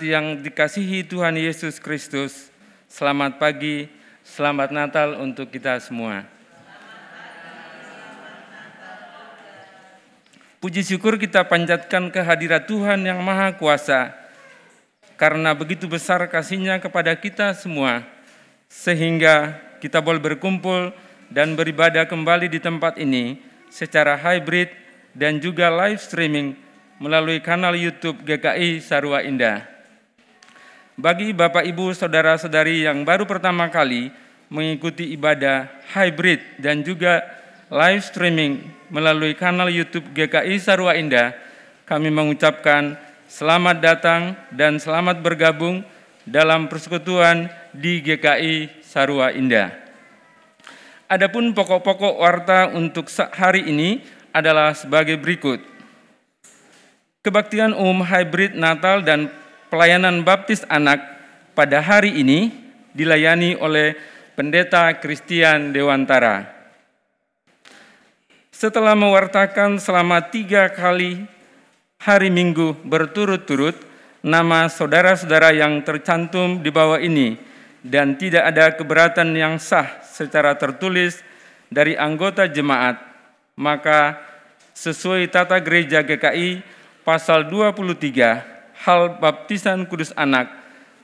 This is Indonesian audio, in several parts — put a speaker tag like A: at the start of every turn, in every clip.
A: Yang dikasihi Tuhan Yesus Kristus, selamat pagi, selamat Natal untuk kita semua. Puji syukur kita panjatkan kehadirat Tuhan yang Maha Kuasa, karena begitu besar kasihnya kepada kita semua, sehingga kita boleh berkumpul dan beribadah kembali di tempat ini secara hybrid dan juga live streaming melalui kanal YouTube GKI Sarua Indah. Bagi Bapak Ibu saudara-saudari yang baru pertama kali mengikuti ibadah hybrid dan juga live streaming melalui kanal YouTube GKI Sarua Indah, kami mengucapkan selamat datang dan selamat bergabung dalam persekutuan di GKI Sarua Indah. Adapun pokok-pokok warta untuk hari ini adalah sebagai berikut. Kebaktian umum hybrid Natal dan pelayanan baptis anak pada hari ini dilayani oleh Pendeta Christian Dewantara. Setelah mewartakan selama tiga kali hari Minggu berturut-turut nama saudara-saudara yang tercantum di bawah ini dan tidak ada keberatan yang sah secara tertulis dari anggota jemaat, maka sesuai tata gereja GKI pasal 23 hal baptisan kudus anak,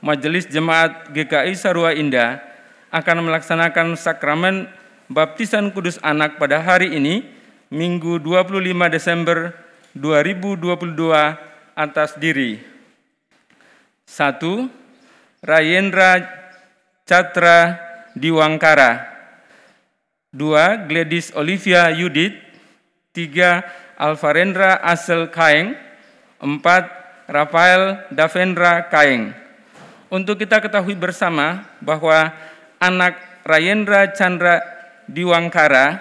A: Majelis Jemaat GKI Sarua Indah akan melaksanakan sakramen baptisan kudus anak pada hari ini, Minggu 25 Desember 2022 atas diri. Satu, Rayendra Catra Diwangkara. Dua, Gladys Olivia Yudit. Tiga, Alvarendra Asel Kaeng. Empat, Rafael Davendra Kaeng. Untuk kita ketahui bersama bahwa anak Rayendra Chandra Diwangkara,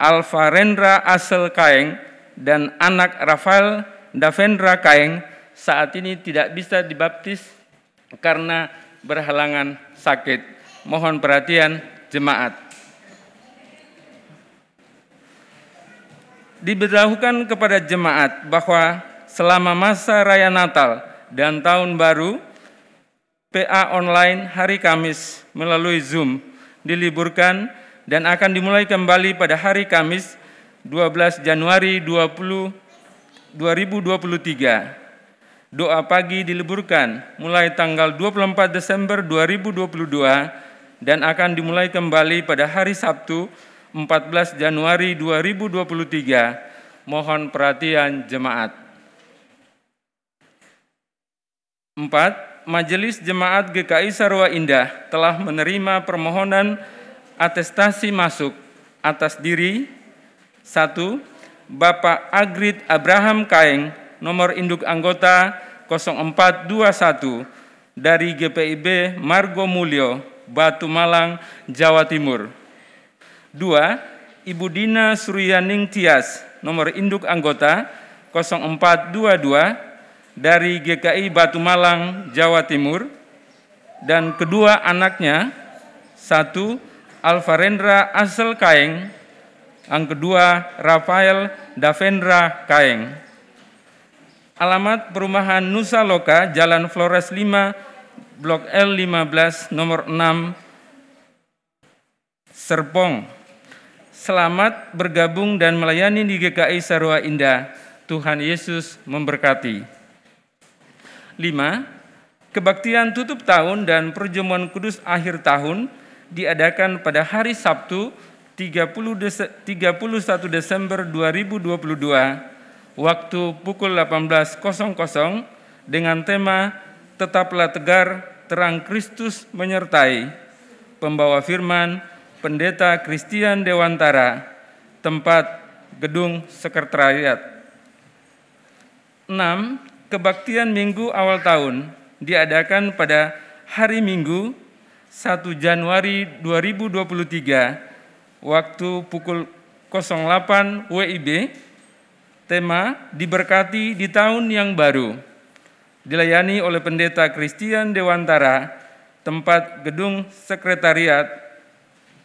A: Alvarendra Asel Kaeng, dan anak Rafael Davendra Kaeng saat ini tidak bisa dibaptis karena berhalangan sakit. Mohon perhatian jemaat. diberitahukan kepada jemaat bahwa selama masa raya Natal dan tahun baru, PA online hari Kamis melalui Zoom diliburkan dan akan dimulai kembali pada hari Kamis 12 Januari 20, 2023. Doa pagi diliburkan mulai tanggal 24 Desember 2022 dan akan dimulai kembali pada hari Sabtu 14 Januari 2023. Mohon perhatian jemaat. 4. Majelis Jemaat GKI Sarwa Indah telah menerima permohonan atestasi masuk atas diri 1. Bapak Agrit Abraham Kaeng, nomor induk anggota 0421 dari GPIB Margo Mulyo, Batu Malang, Jawa Timur. Dua, Ibu Dina Suryaning Tias, nomor induk anggota 0422 dari GKI Batu Malang, Jawa Timur. Dan kedua anaknya, satu Alvarendra Asel Kaeng, yang kedua Rafael Davendra Kaeng. Alamat perumahan Nusa Loka, Jalan Flores 5, Blok L15, nomor 6, Serpong, Selamat bergabung dan melayani di GKI Sarua Indah. Tuhan Yesus memberkati. 5. Kebaktian tutup tahun dan perjamuan kudus akhir tahun diadakan pada hari Sabtu 30 31 Desember 2022 waktu pukul 18.00 dengan tema Tetaplah tegar, terang Kristus menyertai. Pembawa firman Pendeta Christian Dewantara, tempat gedung sekretariat. 6. Kebaktian Minggu awal tahun diadakan pada hari Minggu 1 Januari 2023 waktu pukul 08 WIB tema diberkati di tahun yang baru dilayani oleh pendeta Christian Dewantara tempat gedung sekretariat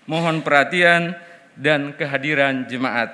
A: Mohon perhatian dan kehadiran jemaat.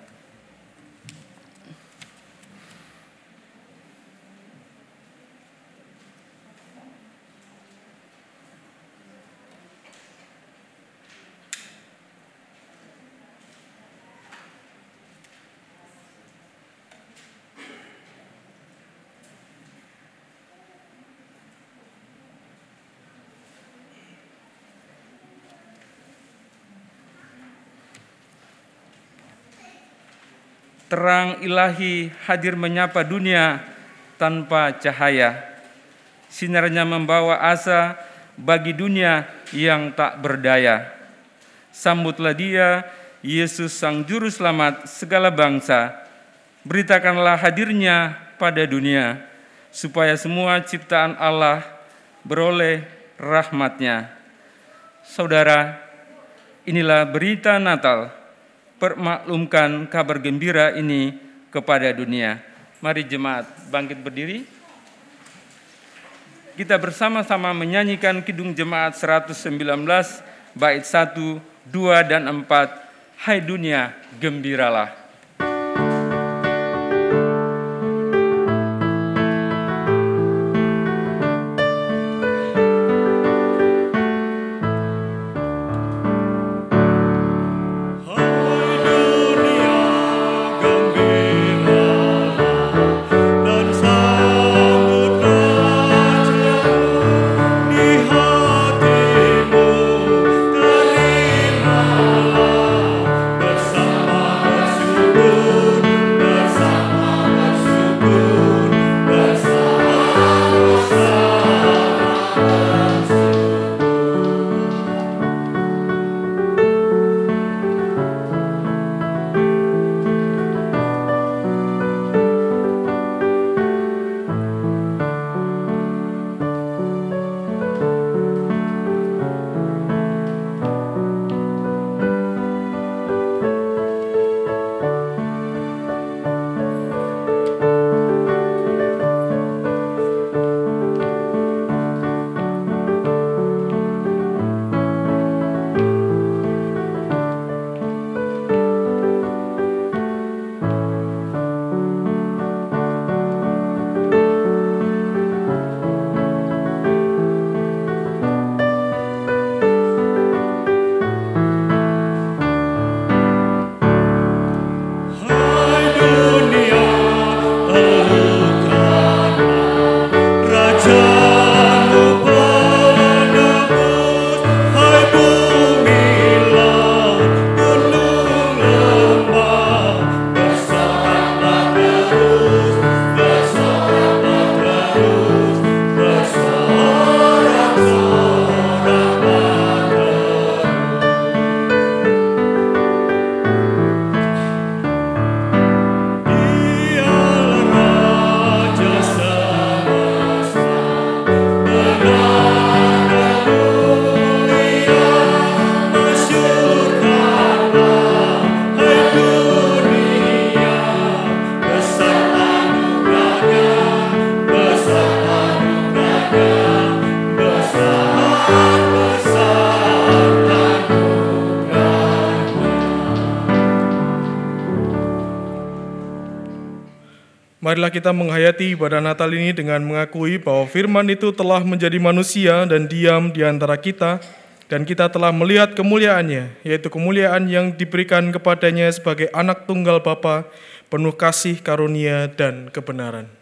B: Terang ilahi hadir menyapa dunia tanpa cahaya. Sinarnya membawa asa bagi dunia yang tak berdaya. Sambutlah dia, Yesus Sang Juru Selamat segala bangsa. Beritakanlah hadirnya pada dunia, supaya semua ciptaan Allah beroleh rahmatnya. Saudara, inilah berita Natal permaklumkan kabar gembira ini kepada dunia. Mari jemaat bangkit berdiri. Kita bersama-sama menyanyikan Kidung Jemaat 119 bait 1, 2 dan 4. Hai dunia, gembiralah.
C: Marilah kita menghayati ibadah Natal ini dengan mengakui bahwa firman itu telah menjadi manusia dan diam di antara kita, dan kita telah melihat kemuliaannya, yaitu kemuliaan yang diberikan kepadanya sebagai anak tunggal Bapa, penuh kasih, karunia, dan kebenaran.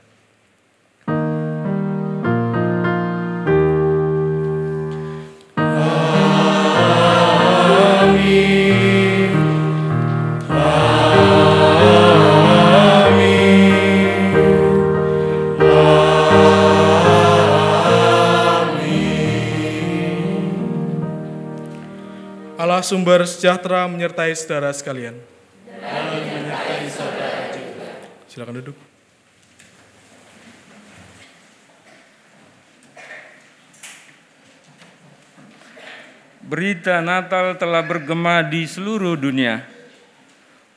C: Sumber sejahtera menyertai saudara sekalian. Silakan duduk.
B: Berita Natal telah bergema di seluruh dunia.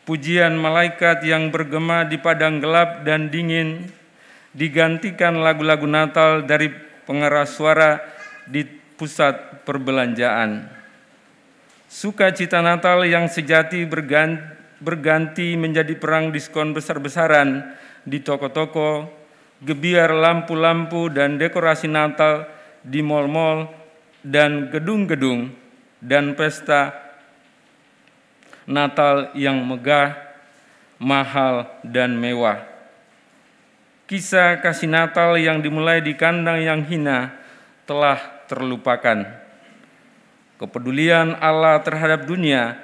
B: Pujian malaikat yang bergema di padang gelap dan dingin digantikan lagu-lagu Natal dari pengeras suara di pusat perbelanjaan. Sukacita Natal yang sejati berganti menjadi perang diskon besar-besaran di toko-toko, gebiar lampu-lampu dan dekorasi Natal di mal-mal dan gedung-gedung dan pesta Natal yang megah, mahal, dan mewah. Kisah kasih Natal yang dimulai di kandang yang hina telah terlupakan. Kepedulian Allah terhadap dunia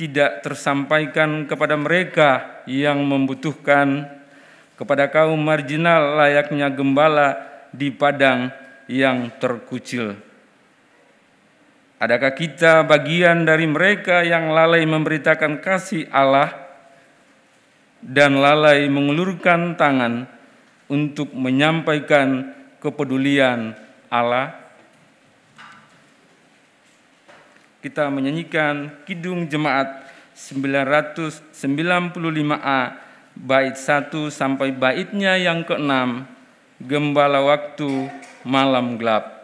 B: tidak tersampaikan kepada mereka yang membutuhkan, kepada kaum marginal layaknya gembala di padang yang terkucil. Adakah kita bagian dari mereka yang lalai memberitakan kasih Allah dan lalai mengulurkan tangan untuk menyampaikan kepedulian Allah? Kita menyanyikan Kidung Jemaat 995A bait 1 sampai baitnya yang keenam Gembala Waktu Malam Gelap.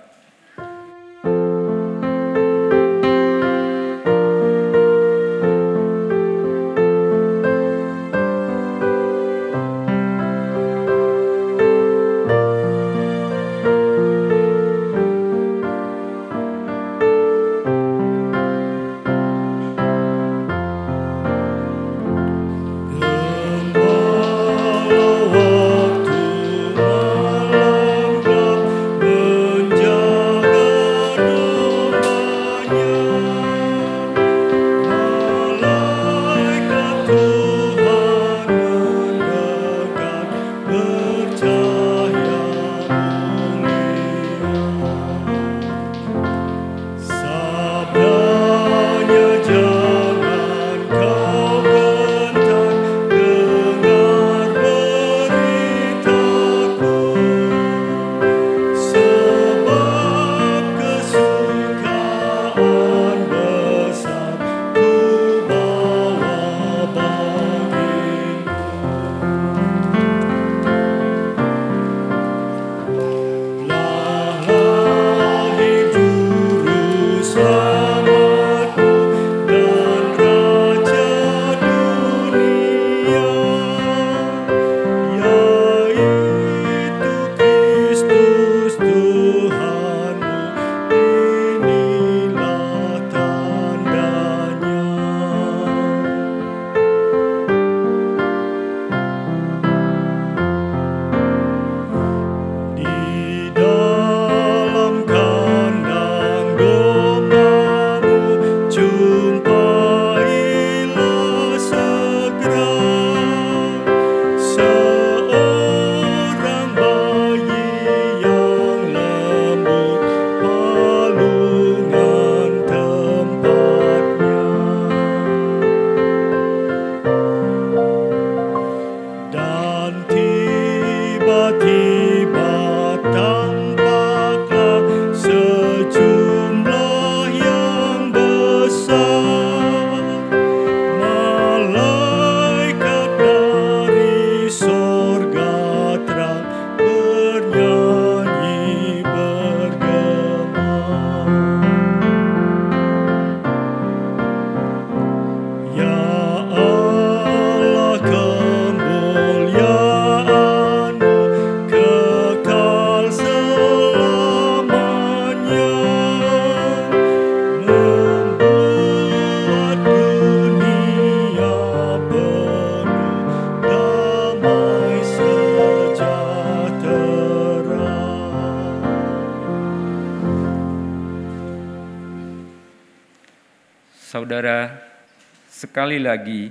B: Sekali lagi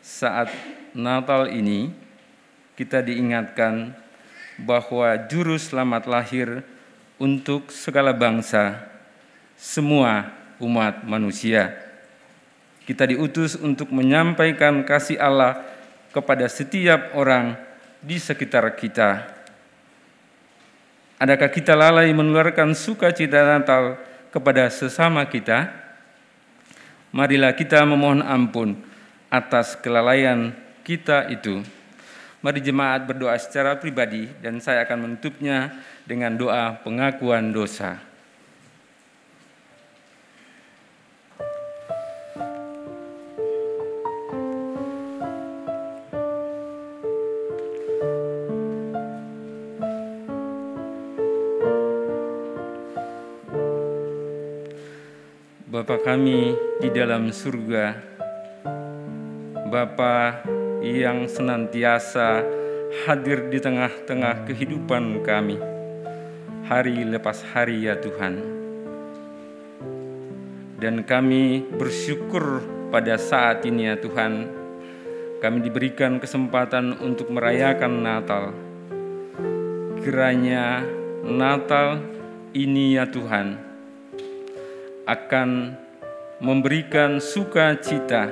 B: saat Natal ini kita diingatkan bahwa juru selamat lahir untuk segala bangsa, semua umat manusia. Kita diutus untuk menyampaikan kasih Allah kepada setiap orang di sekitar kita. Adakah kita lalai menularkan sukacita Natal
A: kepada sesama kita, marilah kita memohon ampun atas kelalaian kita itu. Mari jemaat berdoa secara pribadi dan saya akan menutupnya dengan doa pengakuan dosa. Bapa kami di dalam surga, Bapa yang senantiasa hadir di tengah-tengah kehidupan kami, hari lepas hari ya Tuhan. Dan kami bersyukur pada saat ini ya Tuhan, kami diberikan kesempatan untuk merayakan Natal. Kiranya Natal ini ya Tuhan, akan memberikan sukacita,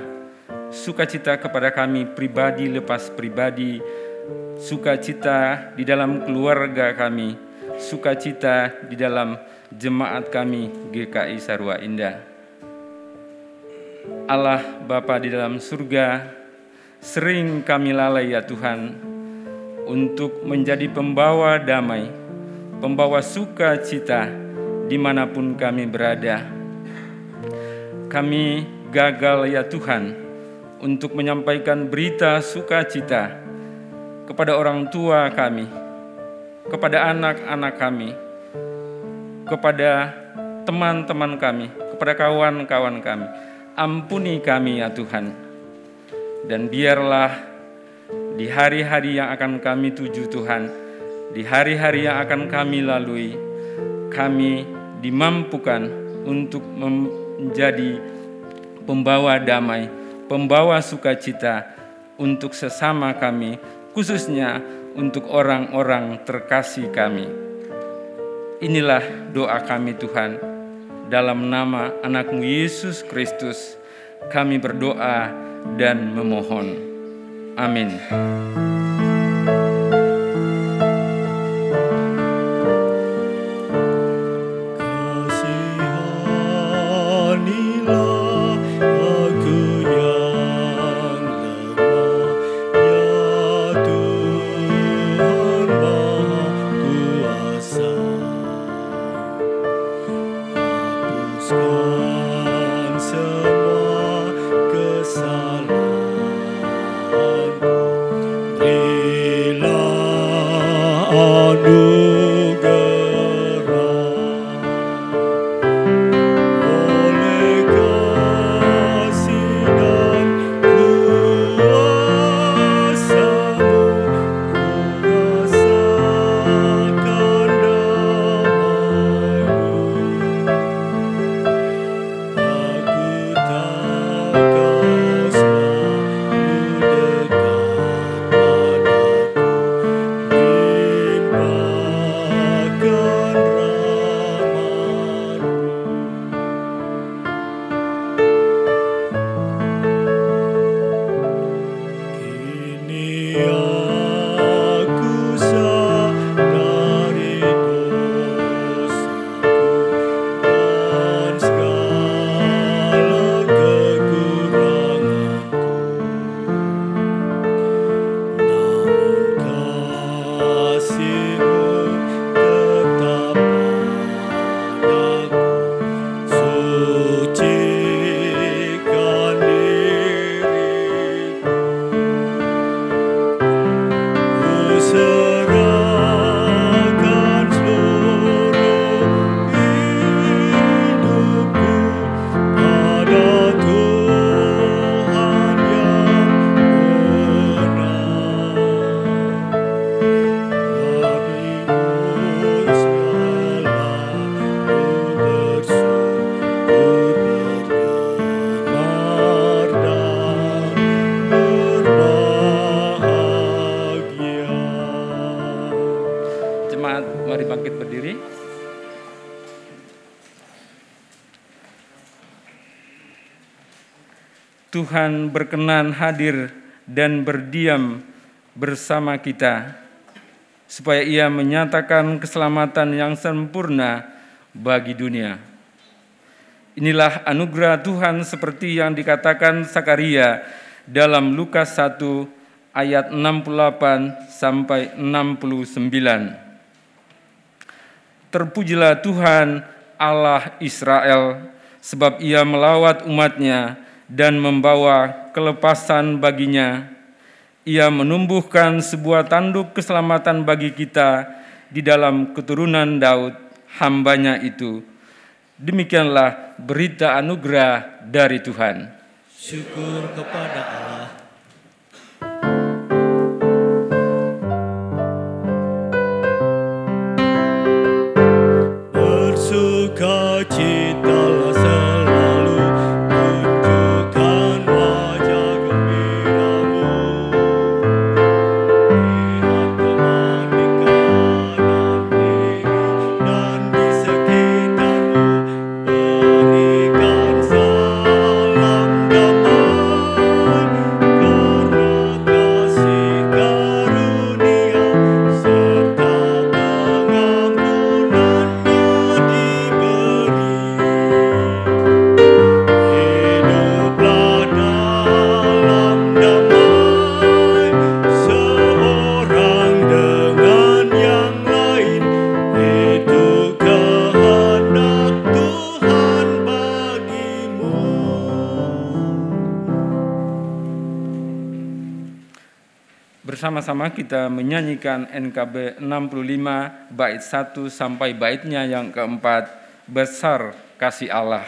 A: sukacita kepada kami pribadi lepas pribadi, sukacita di dalam keluarga kami, sukacita di dalam jemaat kami GKI Sarwa Indah. Allah Bapa di dalam surga, sering kami lalai ya Tuhan untuk menjadi pembawa damai, pembawa sukacita di mana pun kami berada kami gagal ya Tuhan untuk menyampaikan berita sukacita kepada orang tua kami, kepada anak-anak kami, kepada teman-teman kami, kepada kawan-kawan kami. Ampuni kami ya Tuhan. Dan biarlah di hari-hari yang akan kami tuju Tuhan, di hari-hari yang akan kami lalui, kami dimampukan untuk menjadi pembawa damai, pembawa sukacita untuk sesama kami, khususnya untuk orang-orang terkasih kami. Inilah doa kami Tuhan, dalam nama anakmu Yesus Kristus, kami berdoa dan memohon. Amin. Tuhan berkenan hadir dan berdiam bersama kita, supaya Ia menyatakan keselamatan yang sempurna bagi dunia. Inilah anugerah Tuhan seperti yang dikatakan Sakaria dalam Lukas 1 ayat 68 sampai 69. Terpujilah Tuhan Allah Israel sebab ia melawat umatnya dan membawa kelepasan baginya. Ia menumbuhkan sebuah tanduk keselamatan bagi kita di dalam keturunan Daud, hambanya itu Demikianlah berita anugerah dari Tuhan.
B: Syukur kepada Allah.
A: Bersama-sama kita menyanyikan NKB 65 bait 1 sampai baitnya yang keempat, besar kasih Allah.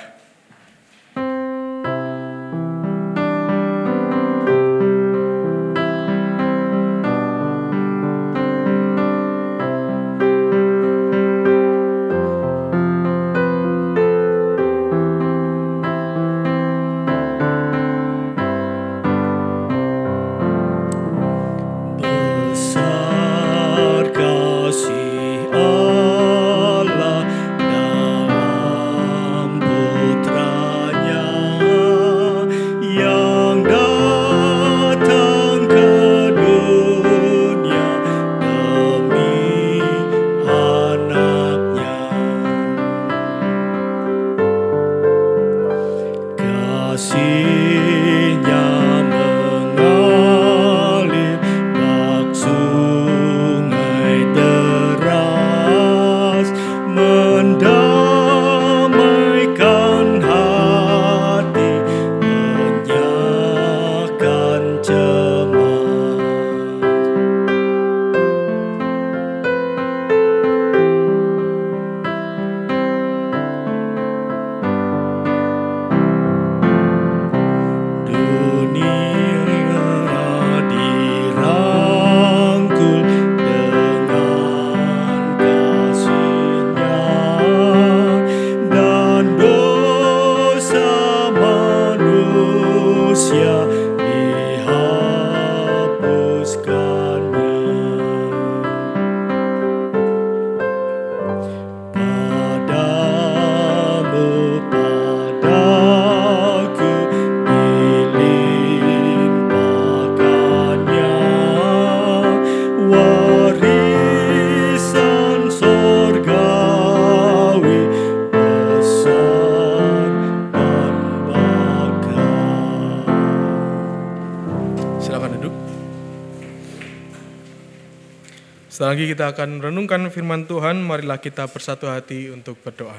C: Setelah lagi kita akan merenungkan firman Tuhan, marilah kita bersatu hati untuk berdoa.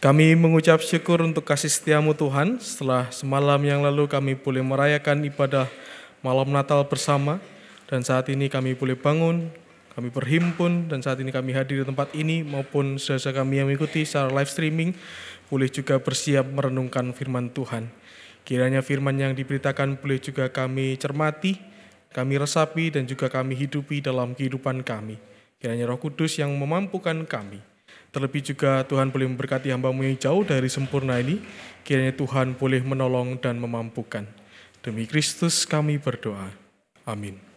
C: Kami mengucap syukur untuk kasih setiamu Tuhan, setelah semalam yang lalu kami boleh merayakan ibadah malam Natal bersama, dan saat ini kami boleh bangun, kami berhimpun, dan saat ini kami hadir di tempat ini, maupun saudara kami yang mengikuti secara live streaming, boleh juga bersiap merenungkan firman Tuhan. Kiranya firman yang diberitakan boleh juga kami cermati, kami resapi, dan juga kami hidupi dalam kehidupan kami. Kiranya roh kudus yang memampukan kami. Terlebih juga Tuhan boleh memberkati hambamu yang jauh dari sempurna ini. Kiranya Tuhan boleh menolong dan memampukan. Demi Kristus kami berdoa. Amin.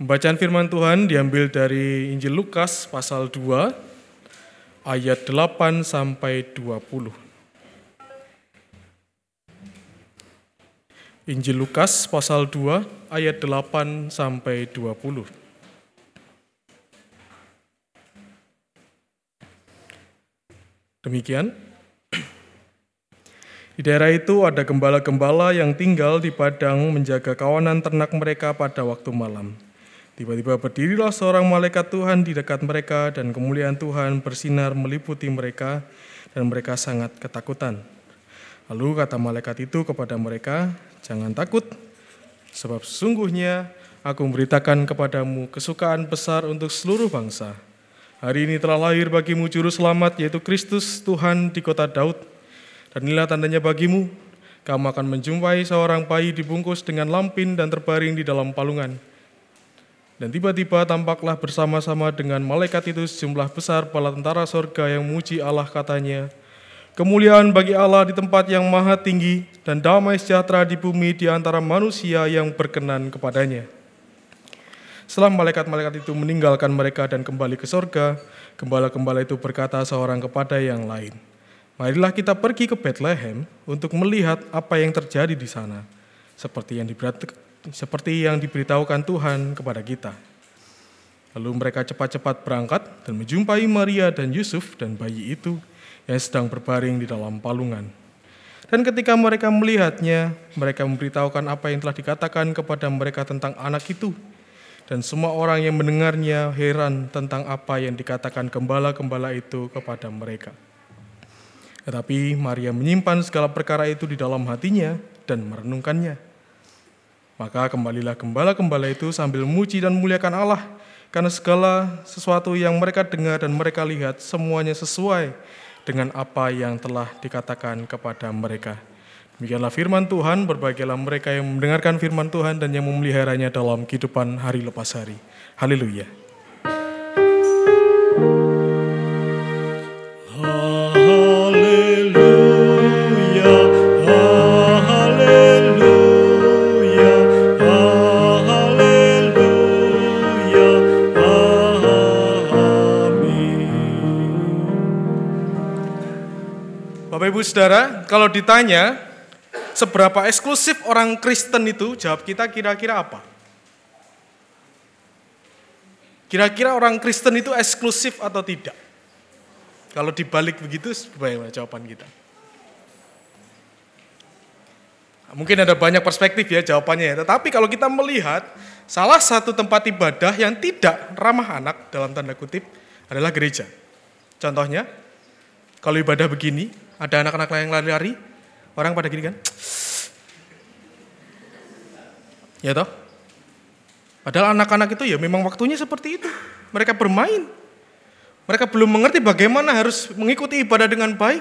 C: Pembacaan firman Tuhan diambil dari Injil Lukas pasal 2 ayat 8 sampai 20. Injil Lukas pasal 2 ayat 8 sampai 20. Demikian. Di daerah itu ada gembala-gembala yang tinggal di padang menjaga kawanan ternak mereka pada waktu malam. Tiba-tiba berdirilah seorang malaikat Tuhan di dekat mereka dan kemuliaan Tuhan bersinar meliputi mereka dan mereka sangat ketakutan. Lalu kata malaikat itu kepada mereka, "Jangan takut, sebab sesungguhnya aku memberitakan kepadamu kesukaan besar untuk seluruh bangsa. Hari ini telah lahir bagimu juru selamat yaitu Kristus Tuhan di kota Daud. Dan inilah tandanya bagimu, kamu akan menjumpai seorang bayi dibungkus dengan lampin dan terbaring di dalam palungan." Dan tiba-tiba tampaklah bersama-sama dengan malaikat itu sejumlah besar bala tentara sorga yang memuji Allah katanya, Kemuliaan bagi Allah di tempat yang maha tinggi dan damai sejahtera di bumi di antara manusia yang berkenan kepadanya. Setelah malaikat-malaikat itu meninggalkan mereka dan kembali ke sorga, gembala-gembala itu berkata seorang kepada yang lain, Marilah kita pergi ke Bethlehem untuk melihat apa yang terjadi di sana, seperti yang seperti yang diberitahukan Tuhan kepada kita. Lalu mereka cepat-cepat berangkat dan menjumpai Maria dan Yusuf dan bayi itu yang sedang berbaring di dalam palungan. Dan ketika mereka melihatnya, mereka memberitahukan apa yang telah dikatakan kepada mereka tentang anak itu. Dan semua orang yang mendengarnya heran tentang apa yang dikatakan gembala-gembala itu kepada mereka. Tetapi Maria menyimpan segala perkara itu di dalam hatinya dan merenungkannya. Maka kembalilah gembala-gembala itu sambil memuji dan memuliakan Allah karena segala sesuatu yang mereka dengar dan mereka lihat semuanya sesuai dengan apa yang telah dikatakan kepada mereka. Demikianlah firman Tuhan, berbahagialah mereka yang mendengarkan firman Tuhan dan yang memeliharanya dalam kehidupan hari lepas hari. Haleluya, Ibu Saudara, kalau ditanya seberapa eksklusif orang Kristen itu, jawab kita kira-kira apa? Kira-kira orang Kristen itu eksklusif atau tidak? Kalau dibalik begitu, bagaimana jawaban kita? Mungkin ada banyak perspektif ya jawabannya ya. Tetapi kalau kita melihat salah satu tempat ibadah yang tidak ramah anak dalam tanda kutip adalah gereja. Contohnya, kalau ibadah begini, ada anak-anak yang lari-lari, orang pada gini kan? Ya toh? Padahal anak-anak itu ya memang waktunya seperti itu. Mereka bermain. Mereka belum mengerti bagaimana harus mengikuti ibadah dengan baik.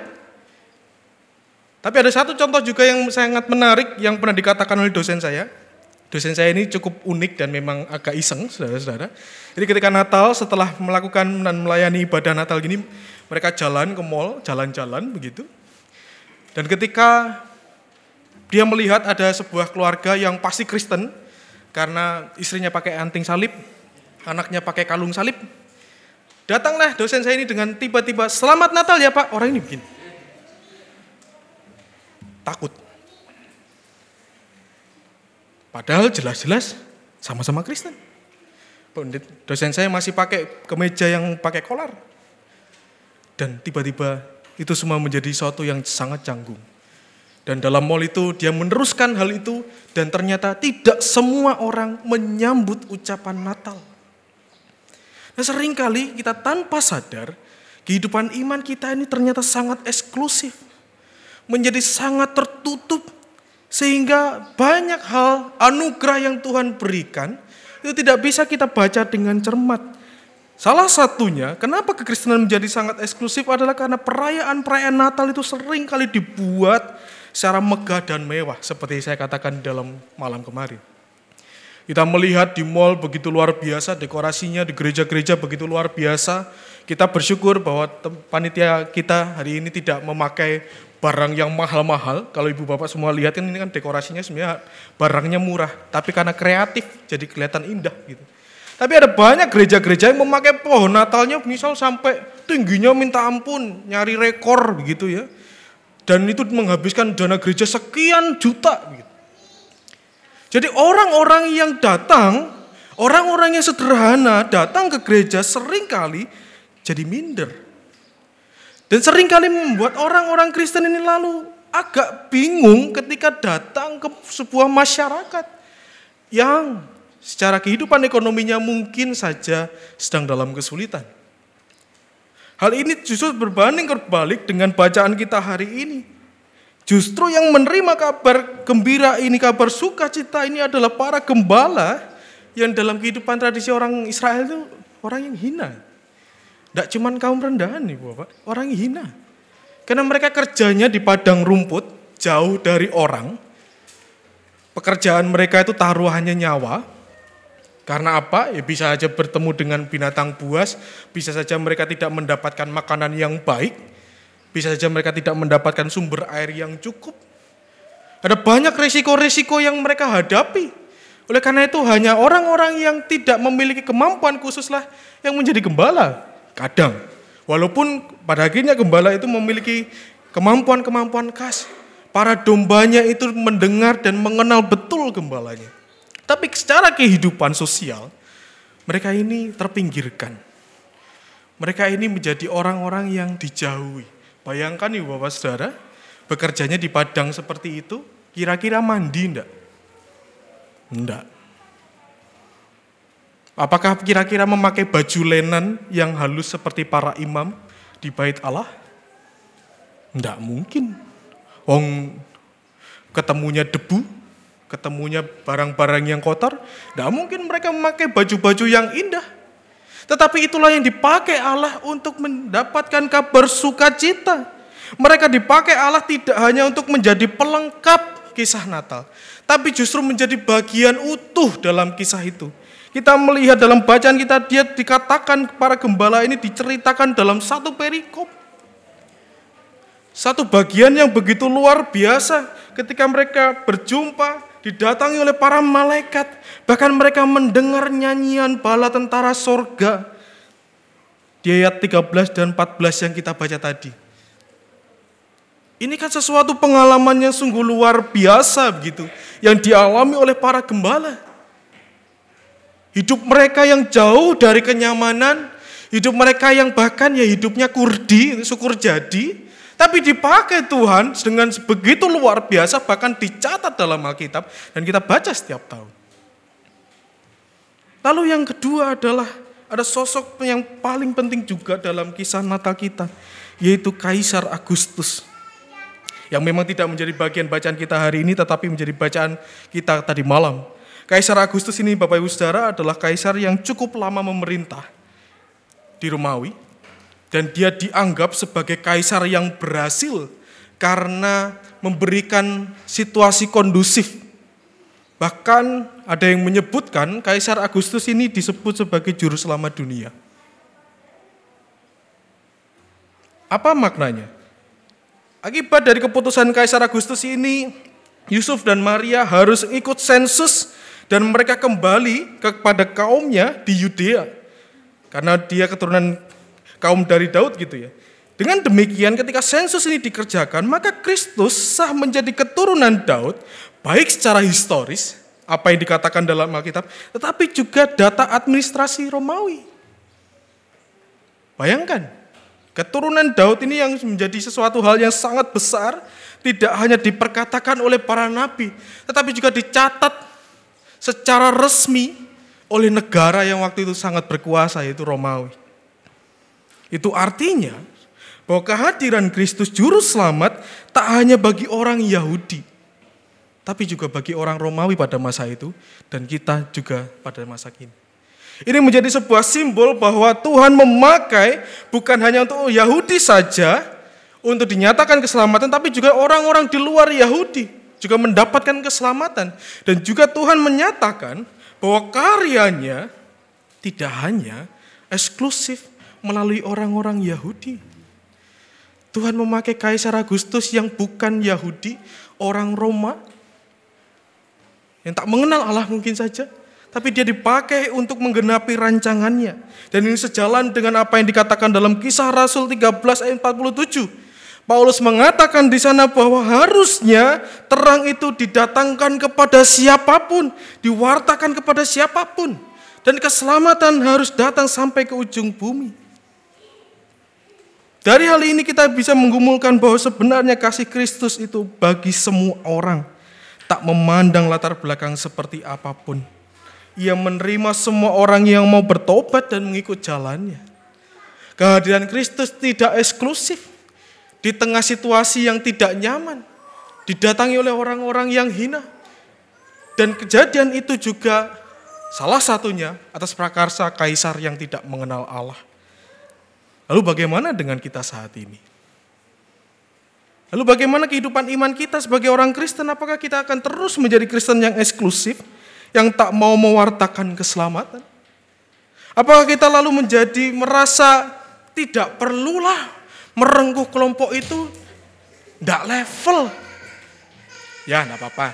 C: Tapi ada satu contoh juga yang sangat menarik yang pernah dikatakan oleh dosen saya. Dosen saya ini cukup unik dan memang agak iseng, saudara-saudara. Jadi ketika Natal setelah melakukan dan melayani ibadah Natal gini, mereka jalan ke mall, jalan-jalan begitu. Dan ketika dia melihat ada sebuah keluarga yang pasti Kristen, karena istrinya pakai anting salib, anaknya pakai kalung salib. Datanglah dosen saya ini dengan tiba-tiba, selamat Natal ya Pak. Orang ini begini. Takut. Padahal jelas-jelas sama-sama Kristen. Pundit- Dosen saya masih pakai kemeja yang pakai kolar. Dan tiba-tiba itu semua menjadi sesuatu yang sangat canggung. Dan dalam mall itu dia meneruskan hal itu dan ternyata tidak semua orang menyambut ucapan Natal. Nah sering kali kita tanpa sadar kehidupan iman kita ini ternyata sangat eksklusif. Menjadi sangat tertutup sehingga banyak hal anugerah yang Tuhan berikan itu tidak bisa kita baca dengan cermat. Salah satunya, kenapa kekristenan menjadi sangat eksklusif adalah karena perayaan-perayaan Natal itu sering kali dibuat secara megah dan mewah, seperti saya katakan dalam malam kemarin. Kita melihat di mall begitu luar biasa, dekorasinya di gereja-gereja begitu luar biasa. Kita bersyukur bahwa panitia kita hari ini tidak memakai barang yang mahal-mahal. Kalau ibu bapak semua lihat kan ini kan dekorasinya sebenarnya barangnya murah, tapi karena kreatif jadi kelihatan indah gitu. Tapi ada banyak gereja-gereja yang memakai pohon Natalnya misal sampai tingginya minta ampun, nyari rekor begitu ya. Dan itu menghabiskan dana gereja sekian juta gitu. Jadi orang-orang yang datang, orang-orang yang sederhana datang ke gereja sering kali jadi minder. Dan sering kali membuat orang-orang Kristen ini lalu agak bingung ketika datang ke sebuah masyarakat yang secara kehidupan ekonominya mungkin saja sedang dalam kesulitan. Hal ini justru berbanding terbalik dengan bacaan kita hari ini. Justru yang menerima kabar gembira ini, kabar sukacita ini adalah para gembala yang dalam kehidupan tradisi orang Israel itu orang yang hina. Tidak cuma kaum rendahan nih Bapak, orang hina. Karena mereka kerjanya di padang rumput, jauh dari orang. Pekerjaan mereka itu taruhannya nyawa. Karena apa? Ya bisa saja bertemu dengan binatang buas, bisa saja mereka tidak mendapatkan makanan yang baik, bisa saja mereka tidak mendapatkan sumber air yang cukup. Ada banyak resiko-resiko yang mereka hadapi. Oleh karena itu hanya orang-orang yang tidak memiliki kemampuan khususlah yang menjadi gembala. Kadang. Walaupun pada akhirnya gembala itu memiliki kemampuan-kemampuan khas. Para dombanya itu mendengar dan mengenal betul gembalanya. Tapi secara kehidupan sosial, mereka ini terpinggirkan. Mereka ini menjadi orang-orang yang dijauhi. Bayangkan nih Bapak Saudara, bekerjanya di padang seperti itu, kira-kira mandi enggak? Enggak. Apakah kira-kira memakai baju lenan yang halus seperti para imam di bait Allah? Enggak mungkin. Wong ketemunya debu, ketemunya barang-barang yang kotor, enggak mungkin mereka memakai baju-baju yang indah. Tetapi itulah yang dipakai Allah untuk mendapatkan kabar sukacita. Mereka dipakai Allah tidak hanya untuk menjadi pelengkap kisah Natal, tapi justru menjadi bagian utuh dalam kisah itu. Kita melihat dalam bacaan kita, dia dikatakan para gembala ini diceritakan dalam satu perikop. Satu bagian yang begitu luar biasa ketika mereka berjumpa, didatangi oleh para malaikat, bahkan mereka mendengar nyanyian bala tentara sorga. Di ayat 13 dan 14 yang kita baca tadi. Ini kan sesuatu pengalaman yang sungguh luar biasa begitu, yang dialami oleh para gembala. Hidup mereka yang jauh dari kenyamanan, hidup mereka yang bahkan ya hidupnya kurdi, syukur jadi, tapi dipakai Tuhan dengan begitu luar biasa, bahkan dicatat dalam Alkitab, dan kita baca setiap tahun. Lalu yang kedua adalah ada sosok yang paling penting juga dalam kisah Natal kita, yaitu Kaisar Agustus. Yang memang tidak menjadi bagian bacaan kita hari ini, tetapi menjadi bacaan kita tadi malam. Kaisar Agustus ini Bapak Ibu Saudara adalah kaisar yang cukup lama memerintah di Romawi. Dan dia dianggap sebagai kaisar yang berhasil karena memberikan situasi kondusif. Bahkan ada yang menyebutkan Kaisar Agustus ini disebut sebagai juru selamat dunia. Apa maknanya? Akibat dari keputusan Kaisar Agustus ini, Yusuf dan Maria harus ikut sensus dan mereka kembali kepada kaumnya di Yudea. Karena dia keturunan kaum dari Daud gitu ya. Dengan demikian ketika sensus ini dikerjakan, maka Kristus sah menjadi keturunan Daud, baik secara historis, apa yang dikatakan dalam Alkitab, tetapi juga data administrasi Romawi. Bayangkan, keturunan Daud ini yang menjadi sesuatu hal yang sangat besar, tidak hanya diperkatakan oleh para nabi, tetapi juga dicatat secara resmi oleh negara yang waktu itu sangat berkuasa, yaitu Romawi. Itu artinya bahwa kehadiran Kristus Juru Selamat tak hanya bagi orang Yahudi, tapi juga bagi orang Romawi pada masa itu, dan kita juga pada masa kini. Ini menjadi sebuah simbol bahwa Tuhan memakai bukan hanya untuk Yahudi saja, untuk dinyatakan keselamatan, tapi juga orang-orang di luar Yahudi juga mendapatkan keselamatan. Dan juga Tuhan menyatakan bahwa karyanya tidak hanya eksklusif melalui orang-orang Yahudi. Tuhan memakai Kaisar Agustus yang bukan Yahudi, orang Roma, yang tak mengenal Allah mungkin saja, tapi dia dipakai untuk menggenapi rancangannya. Dan ini sejalan dengan apa yang dikatakan dalam kisah Rasul 13 ayat 47, Paulus mengatakan di sana bahwa harusnya terang itu didatangkan kepada siapa pun, diwartakan kepada siapa pun, dan keselamatan harus datang sampai ke ujung bumi. Dari hal ini kita bisa menggumulkan bahwa sebenarnya kasih Kristus itu bagi semua orang, tak memandang latar belakang seperti apa pun. Ia menerima semua orang yang mau bertobat dan mengikut jalannya. Kehadiran Kristus tidak eksklusif di tengah situasi yang tidak nyaman, didatangi oleh orang-orang yang hina. Dan kejadian itu juga salah satunya atas prakarsa kaisar yang tidak mengenal Allah. Lalu bagaimana dengan kita saat ini? Lalu bagaimana kehidupan iman kita sebagai orang Kristen? Apakah kita akan terus menjadi Kristen yang eksklusif, yang tak mau mewartakan keselamatan? Apakah kita lalu menjadi merasa tidak perlulah merengkuh kelompok itu tidak level. Ya, tidak apa-apa.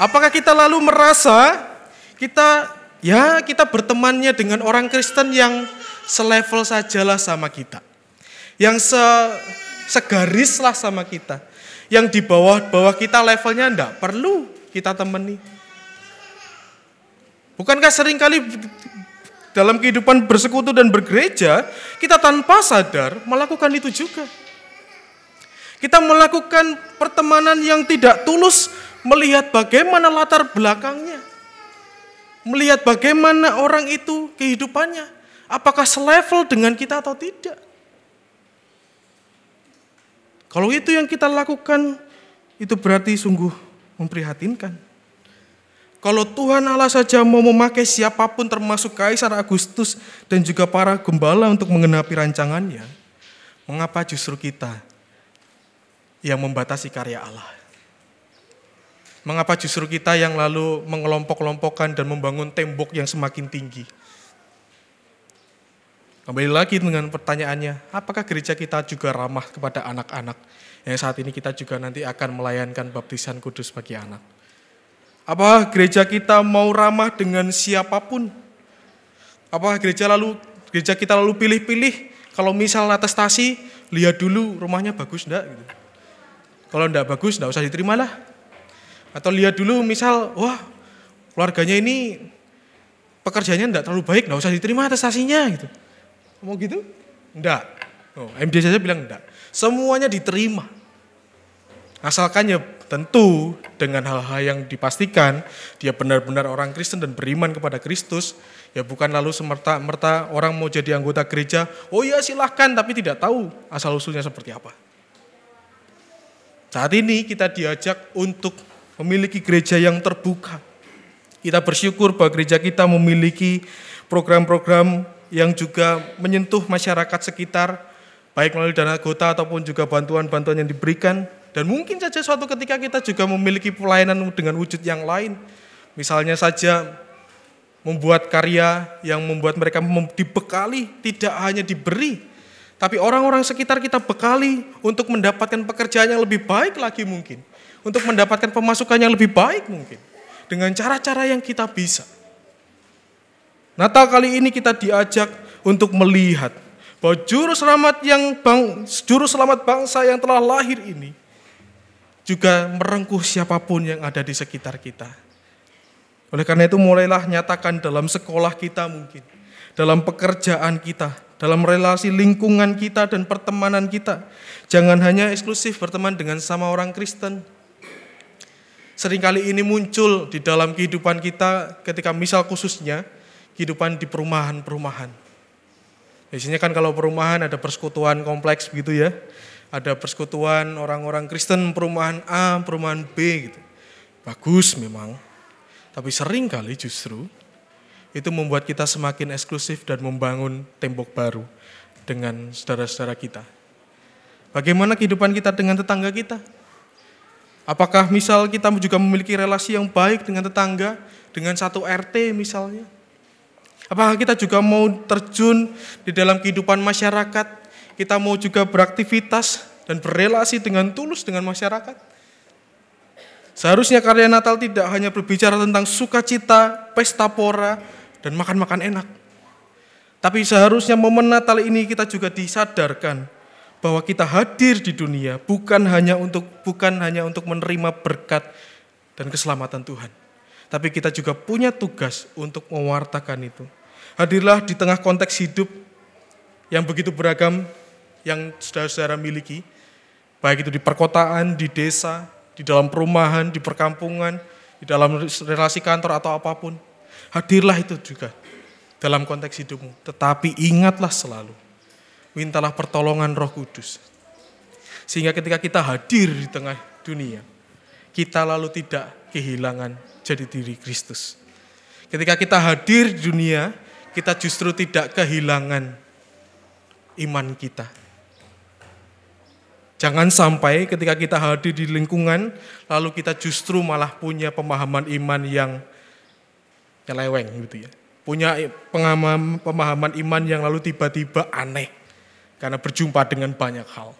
C: Apakah kita lalu merasa kita ya kita bertemannya dengan orang Kristen yang selevel sajalah sama kita. Yang se, segaris lah sama kita. Yang di bawah-bawah kita levelnya tidak perlu kita temani. Bukankah sering kali dalam kehidupan bersekutu dan bergereja, kita tanpa sadar melakukan itu juga. Kita melakukan pertemanan yang tidak tulus melihat bagaimana latar belakangnya. Melihat bagaimana orang itu kehidupannya. Apakah selevel dengan kita atau tidak. Kalau itu yang kita lakukan, itu berarti sungguh memprihatinkan. Kalau Tuhan Allah saja mau memakai siapa pun termasuk Kaisar Agustus dan juga para gembala untuk mengenapi rancangannya, mengapa justru kita yang membatasi karya Allah? Mengapa justru kita yang lalu mengelompok-kelompokkan dan membangun tembok yang semakin tinggi? Kembali lagi dengan pertanyaannya, apakah gereja kita juga ramah kepada anak-anak yang saat ini kita juga nanti akan melayankan baptisan kudus bagi anak? Apa gereja kita mau ramah dengan siapa pun? Apa gereja lalu gereja kita lalu pilih-pilih? Kalau misal atestasi, lihat dulu rumahnya bagus enggak gitu. Kalau enggak bagus, enggak usah diterima lah. Atau lihat dulu misal, wah keluarganya ini pekerjaannya enggak terlalu baik, enggak usah diterima atestasinya gitu. Mau gitu? Enggak. Oh, MD saja bilang enggak. Semuanya diterima. Asalkan ya tentu dengan hal-hal yang dipastikan dia benar-benar orang Kristen dan beriman kepada Kristus, ya bukan lalu semerta-merta orang mau jadi anggota gereja, oh ya silahkan tapi tidak tahu asal-usulnya seperti apa. Saat ini kita diajak untuk memiliki gereja yang terbuka. Kita bersyukur bahwa gereja kita memiliki program-program yang juga menyentuh masyarakat sekitar, baik melalui dana anggota ataupun juga bantuan-bantuan yang diberikan dan mungkin saja suatu ketika kita juga memiliki pelayanan dengan wujud yang lain. Misalnya saja membuat karya yang membuat mereka dibekali, tidak hanya diberi, tapi orang-orang sekitar kita bekali untuk mendapatkan pekerjaan yang lebih baik lagi mungkin. Untuk mendapatkan pemasukan yang lebih baik mungkin. Dengan cara-cara yang kita bisa. Natal kali ini kita diajak untuk melihat bahwa juru selamat yang bang, juru selamat bangsa yang telah lahir ini juga merengkuh siapa pun yang ada di sekitar kita. Oleh karena itu mulailah nyatakan dalam sekolah kita mungkin, dalam pekerjaan kita, dalam relasi lingkungan kita dan pertemanan kita. Jangan hanya eksklusif berteman dengan sama orang Kristen. Seringkali ini muncul di dalam kehidupan kita ketika misal khususnya kehidupan di perumahan-perumahan. Biasanya kan kalau perumahan ada persekutuan kompleks begitu ya ada persekutuan orang-orang Kristen perumahan A, perumahan B gitu. Bagus memang. Tapi sering kali justru itu membuat kita semakin eksklusif dan membangun tembok baru dengan saudara-saudara kita. Bagaimana kehidupan kita dengan tetangga kita? Apakah misal kita juga memiliki relasi yang baik dengan tetangga, dengan satu RT misalnya? Apakah kita juga mau terjun di dalam kehidupan masyarakat kita mau juga beraktivitas dan berrelasi dengan tulus dengan masyarakat. Seharusnya karya Natal tidak hanya berbicara tentang sukacita, pesta pora, dan makan-makan enak. Tapi seharusnya momen Natal ini kita juga disadarkan bahwa kita hadir di dunia bukan hanya untuk bukan hanya untuk menerima berkat dan keselamatan Tuhan. Tapi kita juga punya tugas untuk mewartakan itu. Hadirlah di tengah konteks hidup yang begitu beragam yang saudara-saudara miliki, baik itu di perkotaan, di desa, di dalam perumahan, di perkampungan, di dalam relasi kantor atau apa pun. Hadirlah itu juga dalam konteks hidupmu. Tetapi ingatlah selalu, mintalah pertolongan roh kudus. Sehingga ketika kita hadir di tengah dunia, kita lalu tidak kehilangan jadi diri Kristus. Ketika kita hadir di dunia, kita justru tidak kehilangan iman kita. Jangan sampai ketika kita hadir di lingkungan, lalu kita justru malah punya pemahaman iman yang nyeleweng gitu ya. Punya pemahaman, pemahaman iman yang lalu tiba-tiba aneh karena berjumpa dengan banyak hal.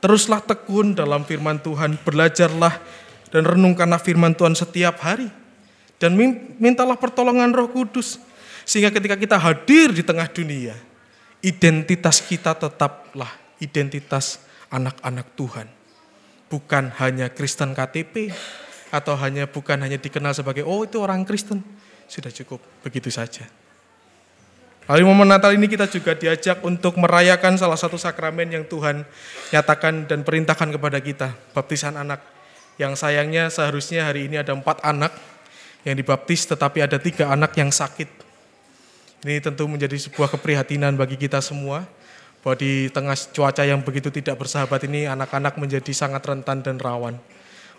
C: Teruslah tekun dalam firman Tuhan, belajarlah dan renungkanlah firman Tuhan setiap hari. Dan mintalah pertolongan roh kudus. Sehingga ketika kita hadir di tengah dunia, identitas kita tetaplah identitas anak-anak Tuhan. Bukan hanya Kristen KTP atau hanya bukan hanya dikenal sebagai oh itu orang Kristen. Sudah cukup, begitu saja. Lalu momen Natal ini kita juga diajak untuk merayakan salah satu sakramen yang Tuhan nyatakan dan perintahkan kepada kita, baptisan anak. Yang sayangnya seharusnya hari ini ada empat anak yang dibaptis tetapi ada tiga anak yang sakit. Ini tentu menjadi sebuah keprihatinan bagi kita semua bahwa di tengah cuaca yang begitu tidak bersahabat ini anak-anak menjadi sangat rentan dan rawan.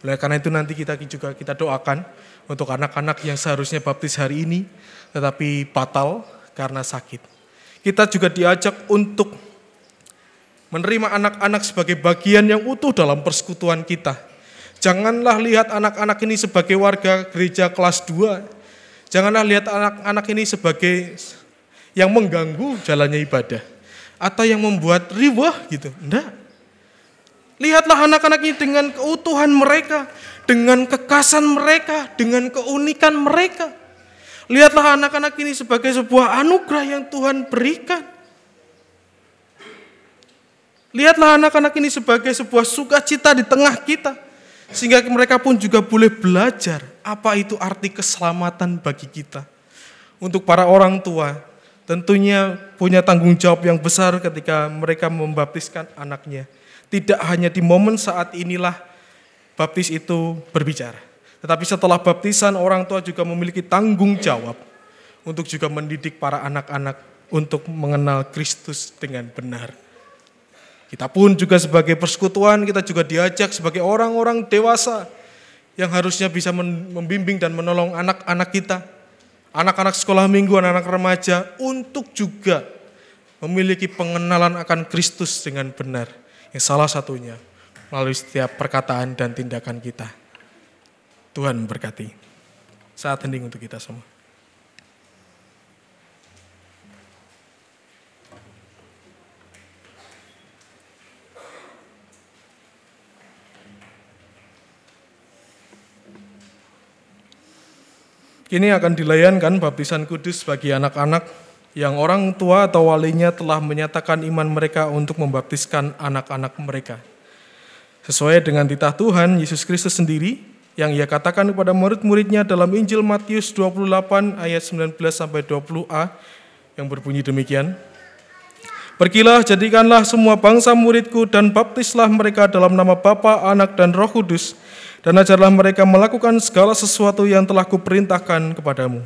C: Oleh karena itu nanti kita juga kita doakan untuk anak-anak yang seharusnya baptis hari ini tetapi batal karena sakit. Kita juga diajak untuk menerima anak-anak sebagai bagian yang utuh dalam persekutuan kita. Janganlah lihat anak-anak ini sebagai warga gereja kelas 2. Janganlah lihat anak-anak ini sebagai yang mengganggu jalannya ibadah atau yang membuat riwah gitu. Enggak. Lihatlah anak-anak ini dengan keutuhan mereka, dengan kekasan mereka, dengan keunikan mereka. Lihatlah anak-anak ini sebagai sebuah anugerah yang Tuhan berikan. Lihatlah anak-anak ini sebagai sebuah sukacita di tengah kita. Sehingga mereka pun juga boleh belajar apa itu arti keselamatan bagi kita. Untuk para orang tua, tentunya punya tanggung jawab yang besar ketika mereka membaptiskan anaknya. Tidak hanya di momen saat inilah baptis itu berbicara. Tetapi setelah baptisan orang tua juga memiliki tanggung jawab untuk juga mendidik para anak-anak untuk mengenal Kristus dengan benar. Kita pun juga sebagai persekutuan, kita juga diajak sebagai orang-orang dewasa yang harusnya bisa membimbing dan menolong anak-anak kita anak-anak sekolah minggu, anak-anak remaja untuk juga memiliki pengenalan akan Kristus dengan benar. Yang salah satunya melalui setiap perkataan dan tindakan kita. Tuhan memberkati. Saat hening untuk kita semua. Kini akan dilayankan baptisan kudus bagi anak-anak yang orang tua atau walinya telah menyatakan iman mereka untuk membaptiskan anak-anak mereka. Sesuai dengan titah Tuhan Yesus Kristus sendiri yang ia katakan kepada murid-muridnya dalam Injil Matius 28 ayat 19 sampai 20a yang berbunyi demikian. Pergilah, jadikanlah semua bangsa muridku dan baptislah mereka dalam nama Bapa, Anak, dan Roh Kudus, dan ajarlah mereka melakukan segala sesuatu yang telah kuperintahkan kepadamu.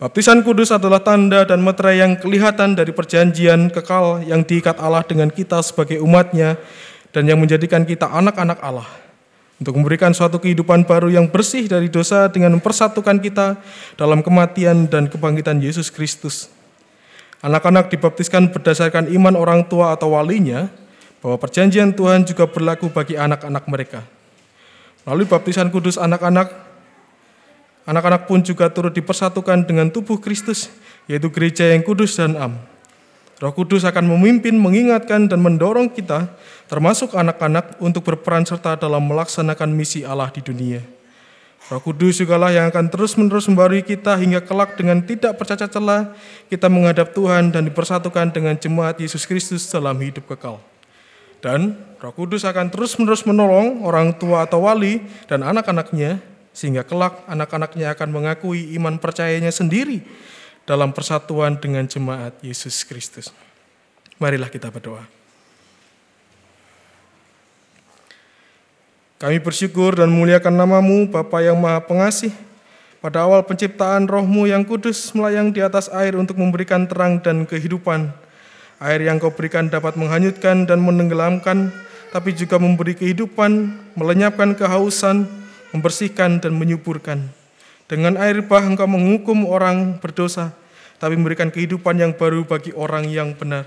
C: Baptisan kudus adalah tanda dan meterai yang kelihatan dari perjanjian kekal yang diikat Allah dengan kita sebagai umatnya dan yang menjadikan kita anak-anak Allah untuk memberikan suatu kehidupan baru yang bersih dari dosa dengan mempersatukan kita dalam kematian dan kebangkitan Yesus Kristus. Anak-anak dibaptiskan berdasarkan iman orang tua atau walinya bahwa perjanjian Tuhan juga berlaku bagi anak-anak mereka. Melalui baptisan kudus anak-anak, anak-anak pun juga turut dipersatukan dengan tubuh Kristus, yaitu gereja yang kudus dan am. Roh Kudus akan memimpin, mengingatkan, dan mendorong kita, termasuk anak-anak, untuk berperan serta dalam melaksanakan misi Allah di dunia. Roh Kudus jugalah yang akan terus-menerus membarui kita hingga kelak dengan tidak bercacat celah kita menghadap Tuhan dan dipersatukan dengan jemaat Yesus Kristus dalam hidup kekal. Dan Roh Kudus akan terus-menerus menolong orang tua atau wali dan anak-anaknya sehingga kelak anak-anaknya akan mengakui iman percayanya sendiri dalam persatuan dengan jemaat Yesus Kristus. Marilah kita berdoa. Kami bersyukur dan memuliakan namamu, Bapa yang maha pengasih. Pada awal penciptaan rohmu yang kudus melayang di atas air untuk memberikan terang dan kehidupan. Air yang kau berikan dapat menghanyutkan dan menenggelamkan, tapi juga memberi kehidupan, melenyapkan kehausan, membersihkan dan menyuburkan. Dengan air bah engkau menghukum orang berdosa, tapi memberikan kehidupan yang baru bagi orang yang benar.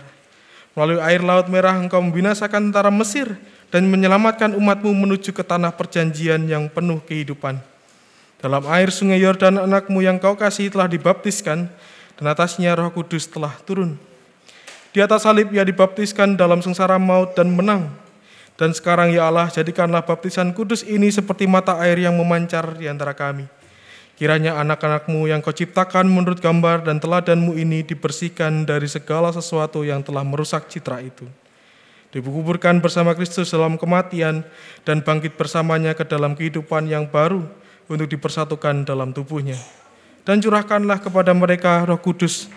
C: Melalui air laut merah engkau membinasakan tentara Mesir dan menyelamatkan umatmu menuju ke tanah perjanjian yang penuh kehidupan. Dalam air sungai Yordan anakmu yang kau kasih telah dibaptiskan, dan atasnya roh kudus telah turun. Di atas salib ia dibaptiskan dalam sengsara maut dan menang. Dan sekarang ya Allah, jadikanlah baptisan kudus ini seperti mata air yang memancar di antara kami. Kiranya anak-anakmu yang kau ciptakan menurut gambar dan teladanmu ini dibersihkan dari segala sesuatu yang telah merusak citra itu. Dikuburkan bersama Kristus dalam kematian dan bangkit bersamanya ke dalam kehidupan yang baru untuk dipersatukan dalam tubuhnya. Dan curahkanlah kepada mereka roh kudus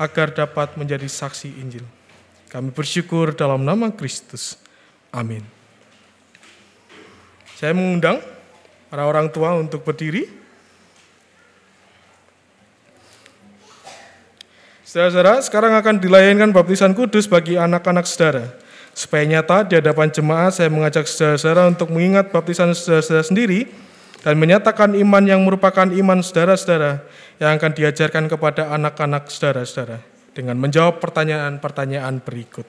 C: agar dapat menjadi saksi Injil. Kami bersyukur dalam nama Kristus. Amin. Saya mengundang para orang tua untuk berdiri. Saudara-saudara, sekarang akan dilayankan baptisan kudus bagi anak-anak saudara. Supaya nyata di hadapan jemaat, saya mengajak saudara-saudara untuk mengingat baptisan saudara-saudara sendiri dan menyatakan iman yang merupakan iman saudara-saudara yang akan diajarkan kepada anak-anak saudara-saudara dengan menjawab pertanyaan-pertanyaan berikut.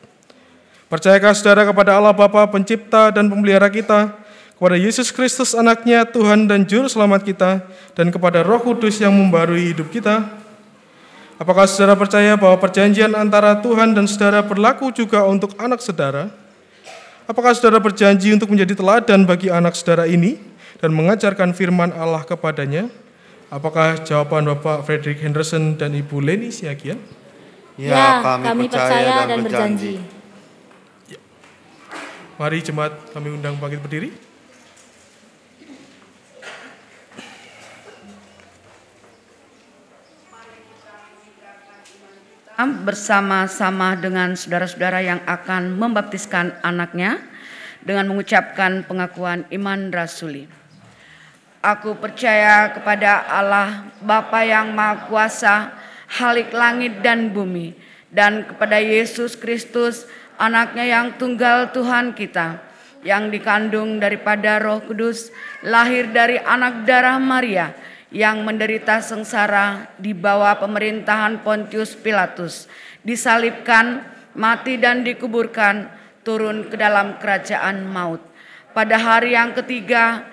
C: Percayakah saudara kepada Allah Bapa pencipta dan pemelihara kita, kepada Yesus Kristus anaknya Tuhan dan Juru Selamat kita, dan kepada roh kudus yang membarui hidup kita? Apakah saudara percaya bahwa perjanjian antara Tuhan dan saudara berlaku juga untuk anak saudara? Apakah saudara berjanji untuk menjadi teladan bagi anak saudara ini dan mengajarkan firman Allah kepadanya? Apakah jawaban Bapak Frederick Henderson dan Ibu Leni Siagian?
D: Ya, kami, percaya, dan berjanji.
C: Mari jemaat kami undang bangkit berdiri.
E: bersama-sama dengan saudara-saudara yang akan membaptiskan anaknya dengan mengucapkan pengakuan iman rasuli. Aku percaya kepada Allah Bapa yang Maha Kuasa, Halik langit dan bumi, dan kepada Yesus Kristus, anaknya yang tunggal Tuhan kita, yang dikandung daripada roh kudus, lahir dari anak darah Maria, yang menderita sengsara di bawah pemerintahan Pontius Pilatus, disalibkan, mati dan dikuburkan, turun ke dalam kerajaan maut. Pada hari yang ketiga,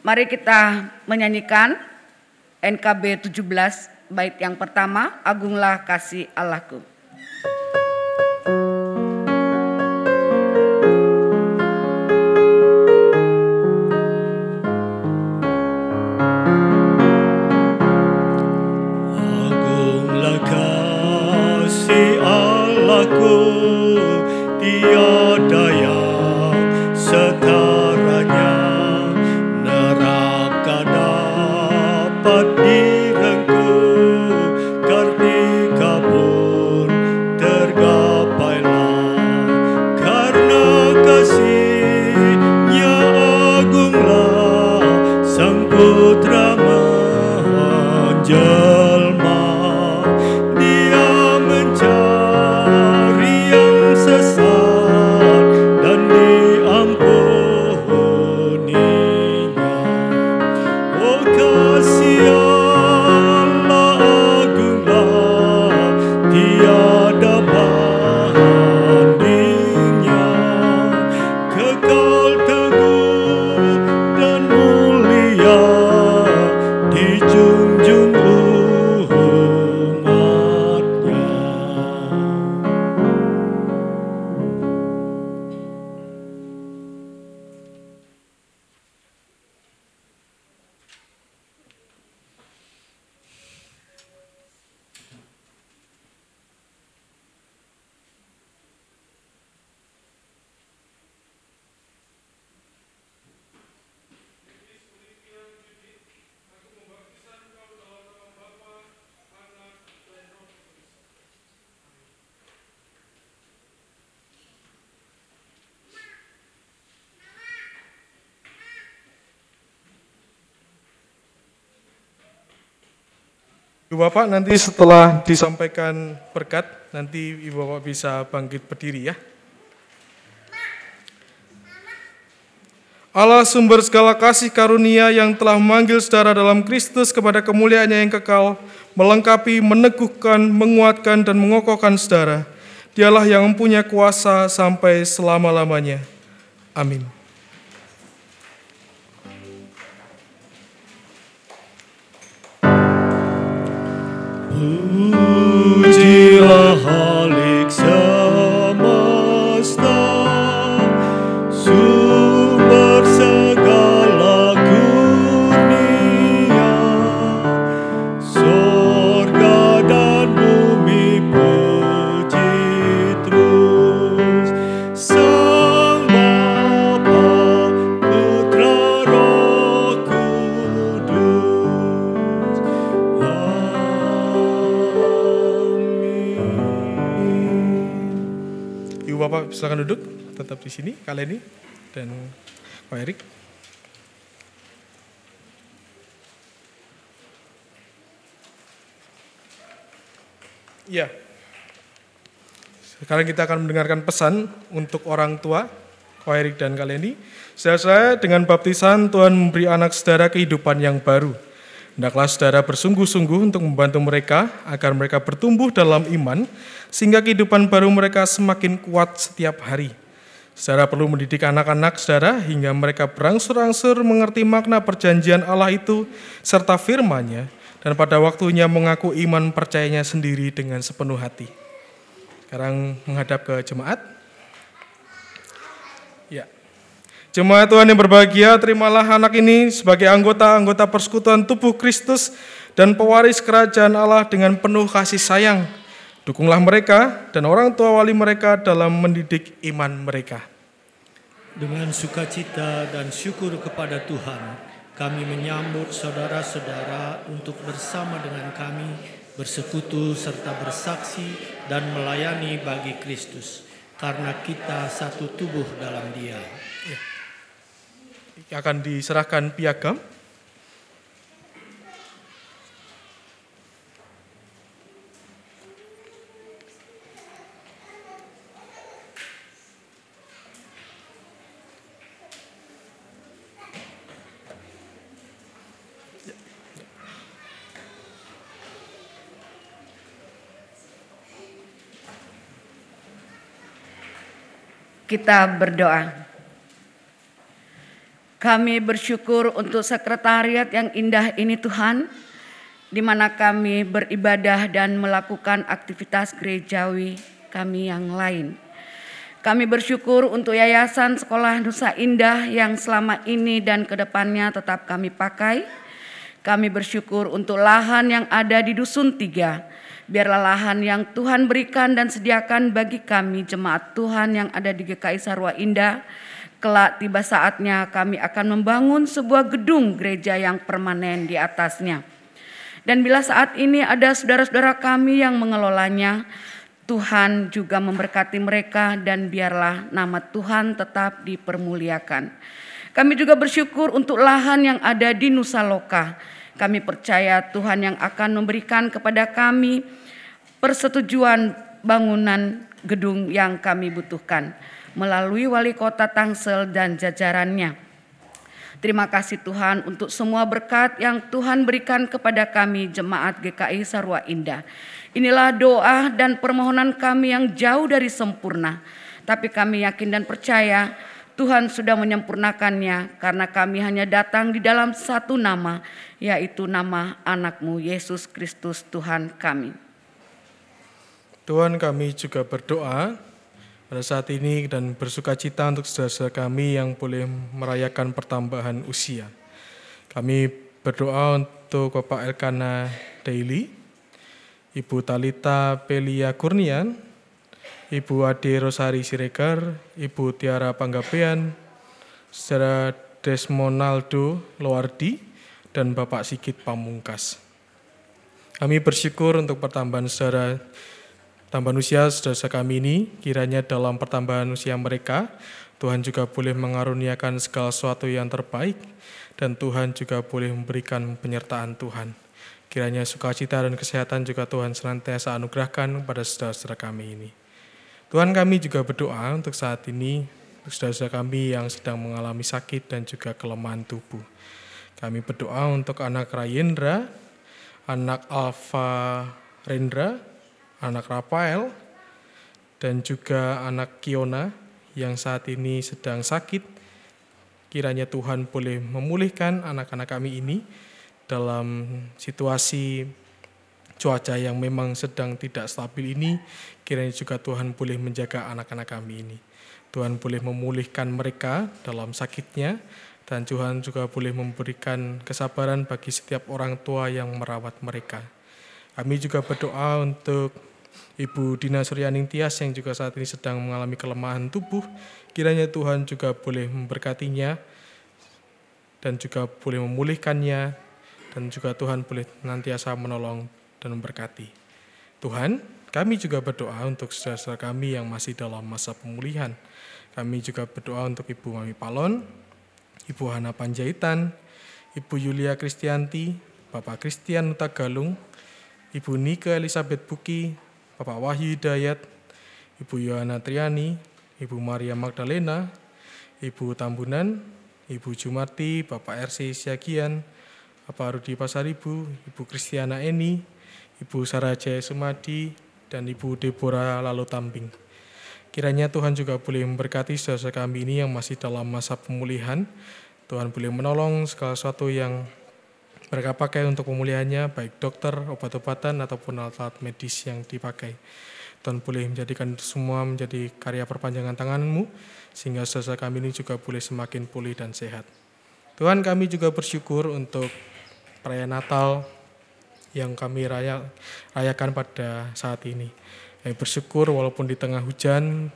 E: Mari kita menyanyikan NKB 17 bait yang pertama, Agunglah kasih Allahku.
C: Ibu Bapak nanti setelah disampaikan berkat, nanti Ibu Bapak bisa bangkit berdiri ya. Allah sumber segala kasih karunia yang telah memanggil saudara dalam Kristus kepada kemuliaannya yang kekal, melengkapi, meneguhkan, menguatkan, dan mengokohkan saudara. Dialah yang mempunyai kuasa sampai selama-lamanya. Amin. Ooh, Jesus. Sekarang kita akan mendengarkan pesan untuk orang tua, Ko Erik dan Kaleni. Saya dengan baptisan Tuhan memberi anak saudara kehidupan yang baru. Hendaklah saudara bersungguh-sungguh untuk membantu mereka agar mereka bertumbuh dalam iman sehingga kehidupan baru mereka semakin kuat setiap hari. Saudara perlu mendidik anak-anak saudara hingga mereka berangsur-angsur mengerti makna perjanjian Allah itu serta firman-Nya dan pada waktunya mengaku iman percayanya sendiri dengan sepenuh hati. Sekarang menghadap ke jemaat. Ya. Jemaat Tuhan yang berbahagia, terimalah anak ini sebagai anggota-anggota persekutuan tubuh Kristus dan pewaris kerajaan Allah dengan penuh kasih sayang. Dukunglah mereka dan orang tua wali mereka dalam mendidik iman mereka.
B: Dengan sukacita dan syukur kepada Tuhan, kami menyambut saudara-saudara untuk bersama dengan kami bersekutu serta bersaksi dan melayani bagi Kristus, karena kita satu tubuh dalam Dia.
C: Akan diserahkan piagam.
E: Kita berdoa. Kami bersyukur untuk sekretariat yang indah ini Tuhan, di mana kami beribadah dan melakukan aktivitas gerejawi kami yang lain. Kami bersyukur untuk Yayasan Sekolah Nusa Indah yang selama ini dan ke depannya tetap kami pakai. Kami bersyukur untuk lahan yang ada di Dusun Tiga. Biarlah lahan yang Tuhan berikan dan sediakan bagi kami jemaat Tuhan yang ada di GKI Sarwa Indah. Kelak tiba saatnya kami akan membangun sebuah gedung gereja yang permanen di atasnya. Dan bila saat ini ada saudara-saudara kami yang mengelolanya, Tuhan juga memberkati mereka dan biarlah nama Tuhan tetap dipermuliakan. Kami juga bersyukur untuk lahan yang ada di Nusa Loka. Kami percaya Tuhan yang akan memberikan kepada kami persetujuan bangunan gedung yang kami butuhkan melalui wali kota Tangsel dan jajarannya. Terima kasih Tuhan untuk semua berkat yang Tuhan berikan kepada kami jemaat GKI Sarwa Indah. Inilah doa dan permohonan kami yang jauh dari sempurna. Tapi kami yakin dan percaya Tuhan sudah menyempurnakannya karena kami hanya datang di dalam satu nama, yaitu nama anakmu Yesus Kristus Tuhan kami.
C: Tuhan kami juga berdoa pada saat ini dan bersuka cita untuk saudara-saudara kami yang boleh merayakan pertambahan usia. Kami berdoa untuk Bapak Elkana Daily, Ibu Talita Pelia Kurnian, Ibu Ade Rosari Siregar, Ibu Tiara Panggapean, Saudara Desmonaldo Loardi, dan Bapak Sigit Pamungkas. Kami bersyukur untuk pertambahan saudara Tambahan usia saudara kami ini, kiranya dalam pertambahan usia mereka, Tuhan juga boleh mengaruniakan segala sesuatu yang terbaik, dan Tuhan juga boleh memberikan penyertaan Tuhan. Kiranya sukacita dan kesehatan juga Tuhan senantiasa anugerahkan pada saudara-saudara kami ini. Tuhan kami juga berdoa untuk saat ini, untuk saudara-saudara kami yang sedang mengalami sakit dan juga kelemahan tubuh. Kami berdoa untuk anak Rayendra, anak Alfa Rendra, anak Rafael, dan juga anak Kiona yang saat ini sedang sakit. Kiranya Tuhan boleh memulihkan anak-anak kami ini dalam situasi cuaca yang memang sedang tidak stabil ini. Kiranya juga Tuhan boleh menjaga anak-anak kami ini. Tuhan boleh memulihkan mereka dalam sakitnya, dan Tuhan juga boleh memberikan kesabaran bagi setiap orang tua yang merawat mereka. Kami juga berdoa untuk Ibu Dina Suryaning Tias yang juga saat ini sedang mengalami kelemahan tubuh, kiranya Tuhan juga boleh memberkatinya dan juga boleh memulihkannya dan juga Tuhan boleh nantiasa menolong dan memberkati. Tuhan, kami juga berdoa untuk saudara-saudara kami yang masih dalam masa pemulihan. Kami juga berdoa untuk Ibu Mami Palon, Ibu Hana Panjaitan, Ibu Yulia Kristianti, Bapak Christian Utagalung, Ibu Nika Elizabeth Buki, Bapak Wahyu Hidayat, Ibu Yohana Triani, Ibu Maria Magdalena, Ibu Tambunan, Ibu Jumarti, Bapak RC Siagian, Bapak Rudi Pasaribu, Ibu Kristiana Eni, Ibu Sarah Jaya Sumadi, dan Ibu Deborah Lalu Tambing. Kiranya Tuhan juga boleh memberkati saudara kami ini yang masih dalam masa pemulihan. Tuhan boleh menolong segala sesuatu yang mereka pakai untuk pemulihannya, baik dokter, obat-obatan, ataupun alat-alat medis yang dipakai. Tuhan boleh menjadikan semua menjadi karya perpanjangan tanganmu, sehingga saudara kami ini juga boleh semakin pulih dan sehat. Tuhan kami juga bersyukur untuk perayaan Natal yang kami raya, rayakan pada saat ini. Kami bersyukur walaupun di tengah hujan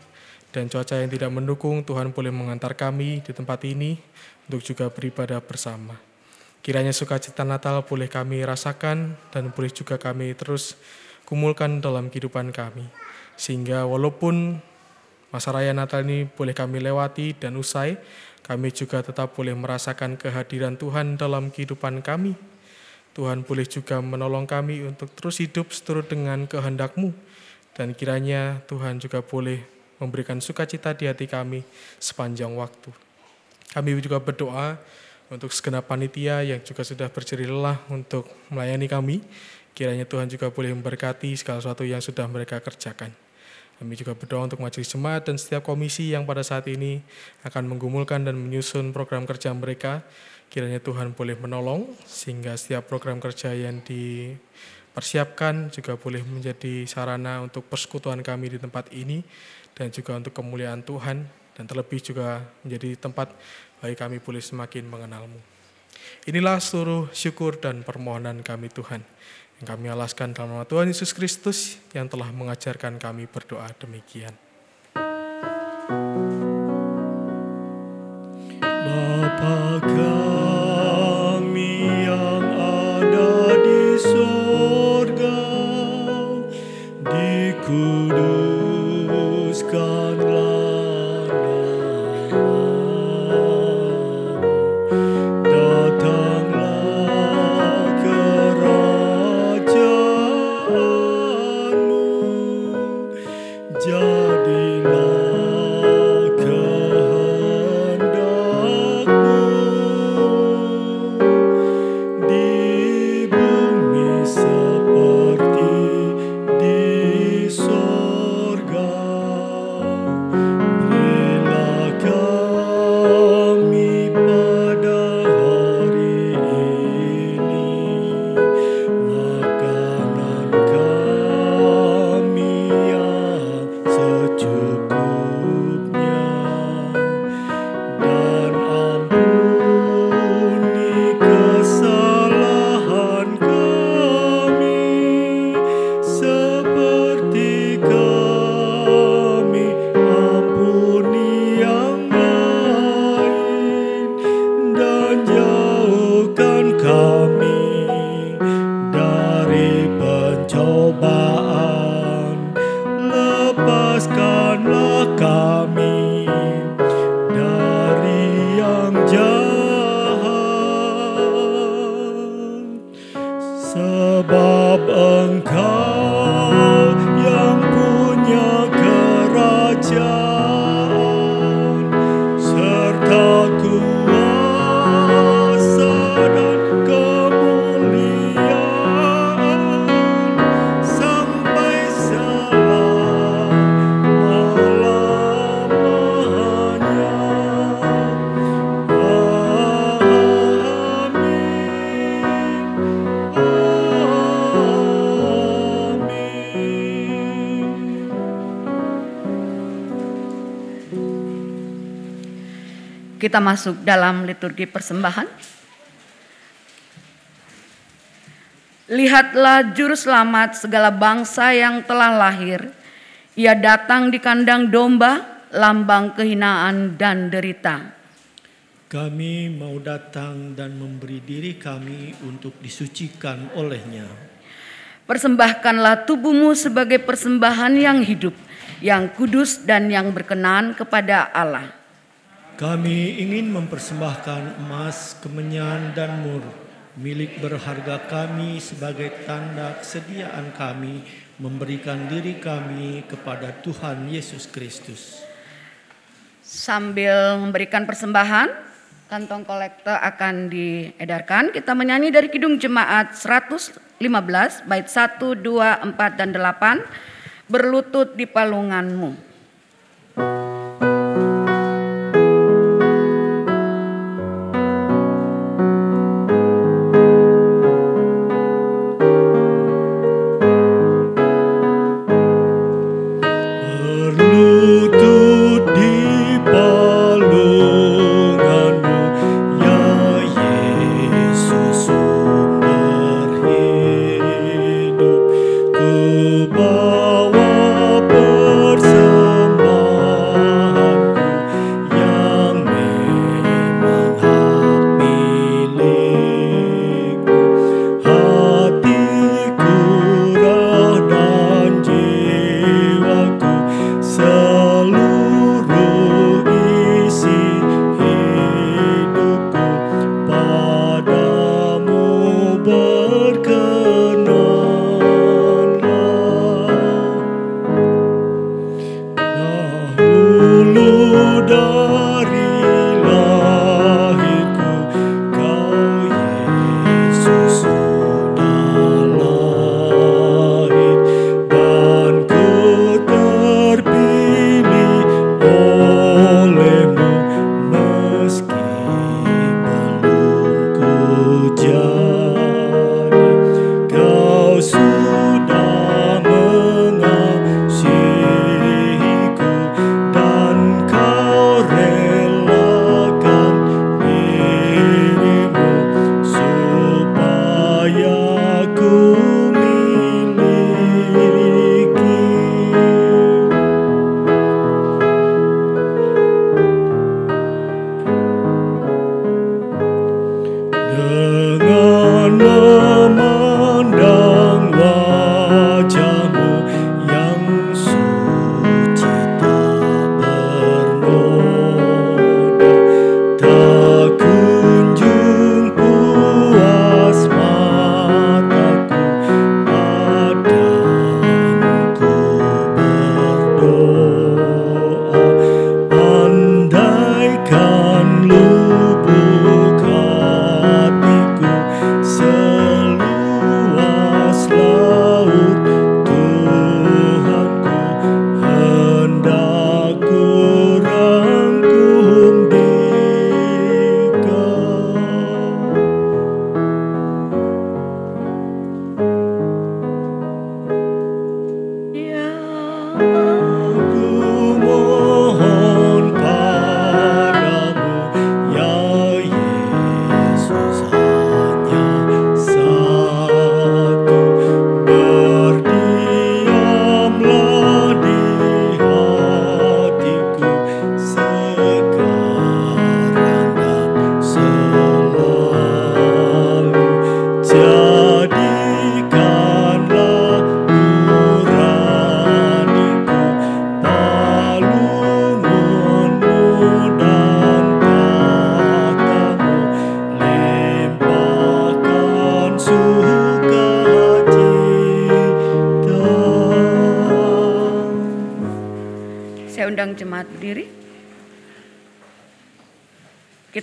C: dan cuaca yang tidak mendukung, Tuhan boleh mengantar kami di tempat ini untuk juga beribadah bersama. Kiranya sukacita Natal boleh kami rasakan dan boleh juga kami terus kumulkan dalam kehidupan kami. Sehingga walaupun masa raya Natal ini boleh kami lewati dan usai, kami juga tetap boleh merasakan kehadiran Tuhan dalam kehidupan kami. Tuhan boleh juga menolong kami untuk terus hidup seturut dengan kehendak-Mu. Dan kiranya Tuhan juga boleh memberikan sukacita di hati kami sepanjang waktu. Kami juga berdoa untuk segenap panitia yang juga sudah berjerih lelah untuk melayani kami. Kiranya Tuhan juga boleh memberkati segala sesuatu yang sudah mereka kerjakan. Kami juga berdoa untuk majelis jemaat dan setiap komisi yang pada saat ini akan menggumulkan dan menyusun program kerja mereka. Kiranya Tuhan boleh menolong sehingga setiap program kerja yang dipersiapkan juga boleh menjadi sarana untuk persekutuan kami di tempat ini dan juga untuk kemuliaan Tuhan dan terlebih juga menjadi tempat bagi kami boleh semakin mengenalmu. Inilah seluruh syukur dan permohonan kami Tuhan, yang kami alaskan dalam nama Tuhan Yesus Kristus yang telah mengajarkan kami berdoa demikian.
B: Bapa kami could. Masuk dalam liturgi persembahan. Lihatlah juru selamat segala bangsa yang telah lahir. Ia datang di kandang domba, lambang kehinaan dan derita.
E: Kami mau datang dan memberi diri kami untuk disucikan olehnya.
B: Persembahkanlah tubuhmu sebagai persembahan yang hidup, yang kudus dan yang berkenan kepada Allah.
E: Kami ingin mempersembahkan emas, kemenyan, dan mur, milik berharga kami sebagai tanda kesediaan kami memberikan diri kami kepada Tuhan Yesus Kristus.
B: Sambil memberikan persembahan, kantong kolektor akan diedarkan. Kita menyanyi dari Kidung Jemaat 115, bait 1, 2, 4, dan 8, berlutut di palunganmu.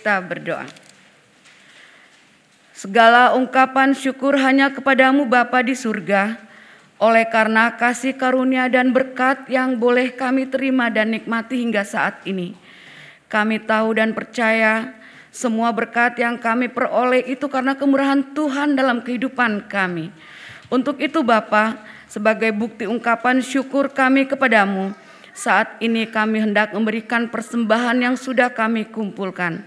E: Kita berdoa. Segala ungkapan syukur hanya kepadamu Bapa di surga, oleh karena kasih karunia dan berkat yang boleh kami terima dan nikmati hingga saat ini. Kami tahu dan percaya semua berkat yang kami peroleh itu karena kemurahan Tuhan dalam kehidupan kami. Untuk itu Bapa, sebagai bukti ungkapan syukur kami kepadamu, saat ini kami hendak memberikan persembahan yang sudah kami kumpulkan.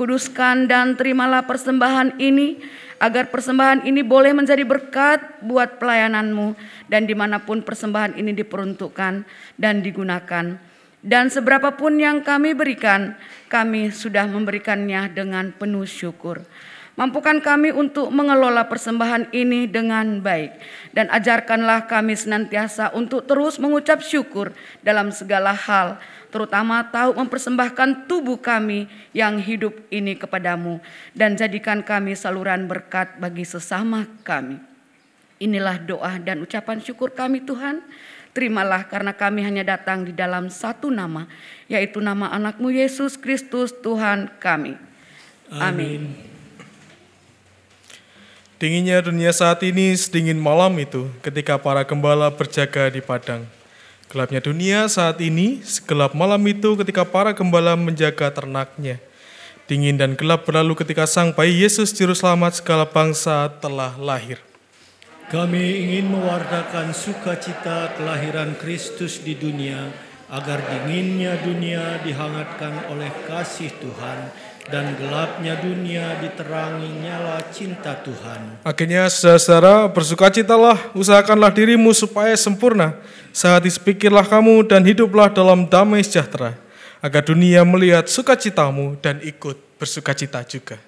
E: Kuduskan dan terimalah persembahan ini agar persembahan ini boleh menjadi berkat buat pelayananmu dan di mana pun persembahan ini diperuntukkan dan digunakan. Dan seberapapun yang kami berikan, kami sudah memberikannya dengan penuh syukur. Mampukan kami untuk mengelola persembahan ini dengan baik. Dan ajarkanlah kami senantiasa untuk terus mengucap syukur dalam segala hal. Terutama tahu mempersembahkan tubuh kami yang hidup ini kepadamu. Dan jadikan kami saluran berkat bagi sesama kami. Inilah doa dan ucapan syukur kami Tuhan. Terimalah karena kami hanya datang di dalam satu nama, yaitu nama anakmu Yesus Kristus Tuhan kami. Amin.
B: Dinginnya dunia saat ini sedingin malam itu ketika para gembala berjaga di padang. Gelapnya dunia saat ini segelap malam itu ketika para gembala menjaga ternaknya. Dingin dan gelap berlalu ketika sang bayi Yesus Juru Selamat segala bangsa telah lahir.
C: Kami ingin mewartakan sukacita kelahiran Kristus di dunia, agar dinginnya dunia dihangatkan oleh kasih Tuhan, dan gelapnya dunia diterangi nyala cinta Tuhan.
B: Akhirnya saudara-saudara bersukacitalah, usahakanlah dirimu supaya sempurna. Sehati sepikirlah kamu dan hiduplah dalam damai sejahtera. Agar dunia melihat sukacitamu dan ikut bersukacita juga.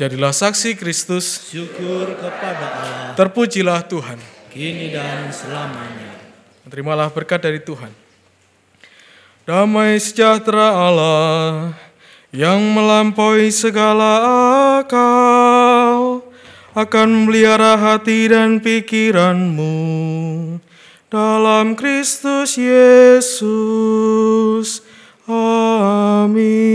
B: Jadilah saksi Kristus.
C: Syukur kepada Allah.
B: Terpujilah Tuhan.
C: Kini dan selamanya.
B: Terimalah berkat dari Tuhan. Damai sejahtera Allah yang melampaui segala akal akan melihara hati dan pikiranmu dalam Kristus Yesus.
C: Amin.